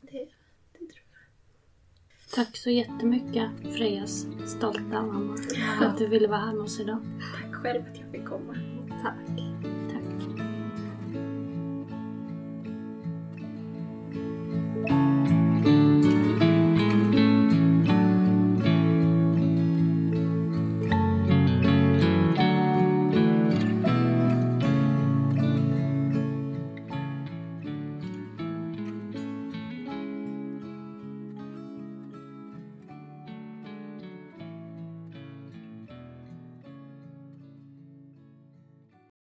[SPEAKER 6] det, det tror jag.
[SPEAKER 7] Tack så jättemycket Frejas stolta mamma. För att du ville vara här med oss idag.
[SPEAKER 6] Tack själv att jag fick komma.
[SPEAKER 4] Tack.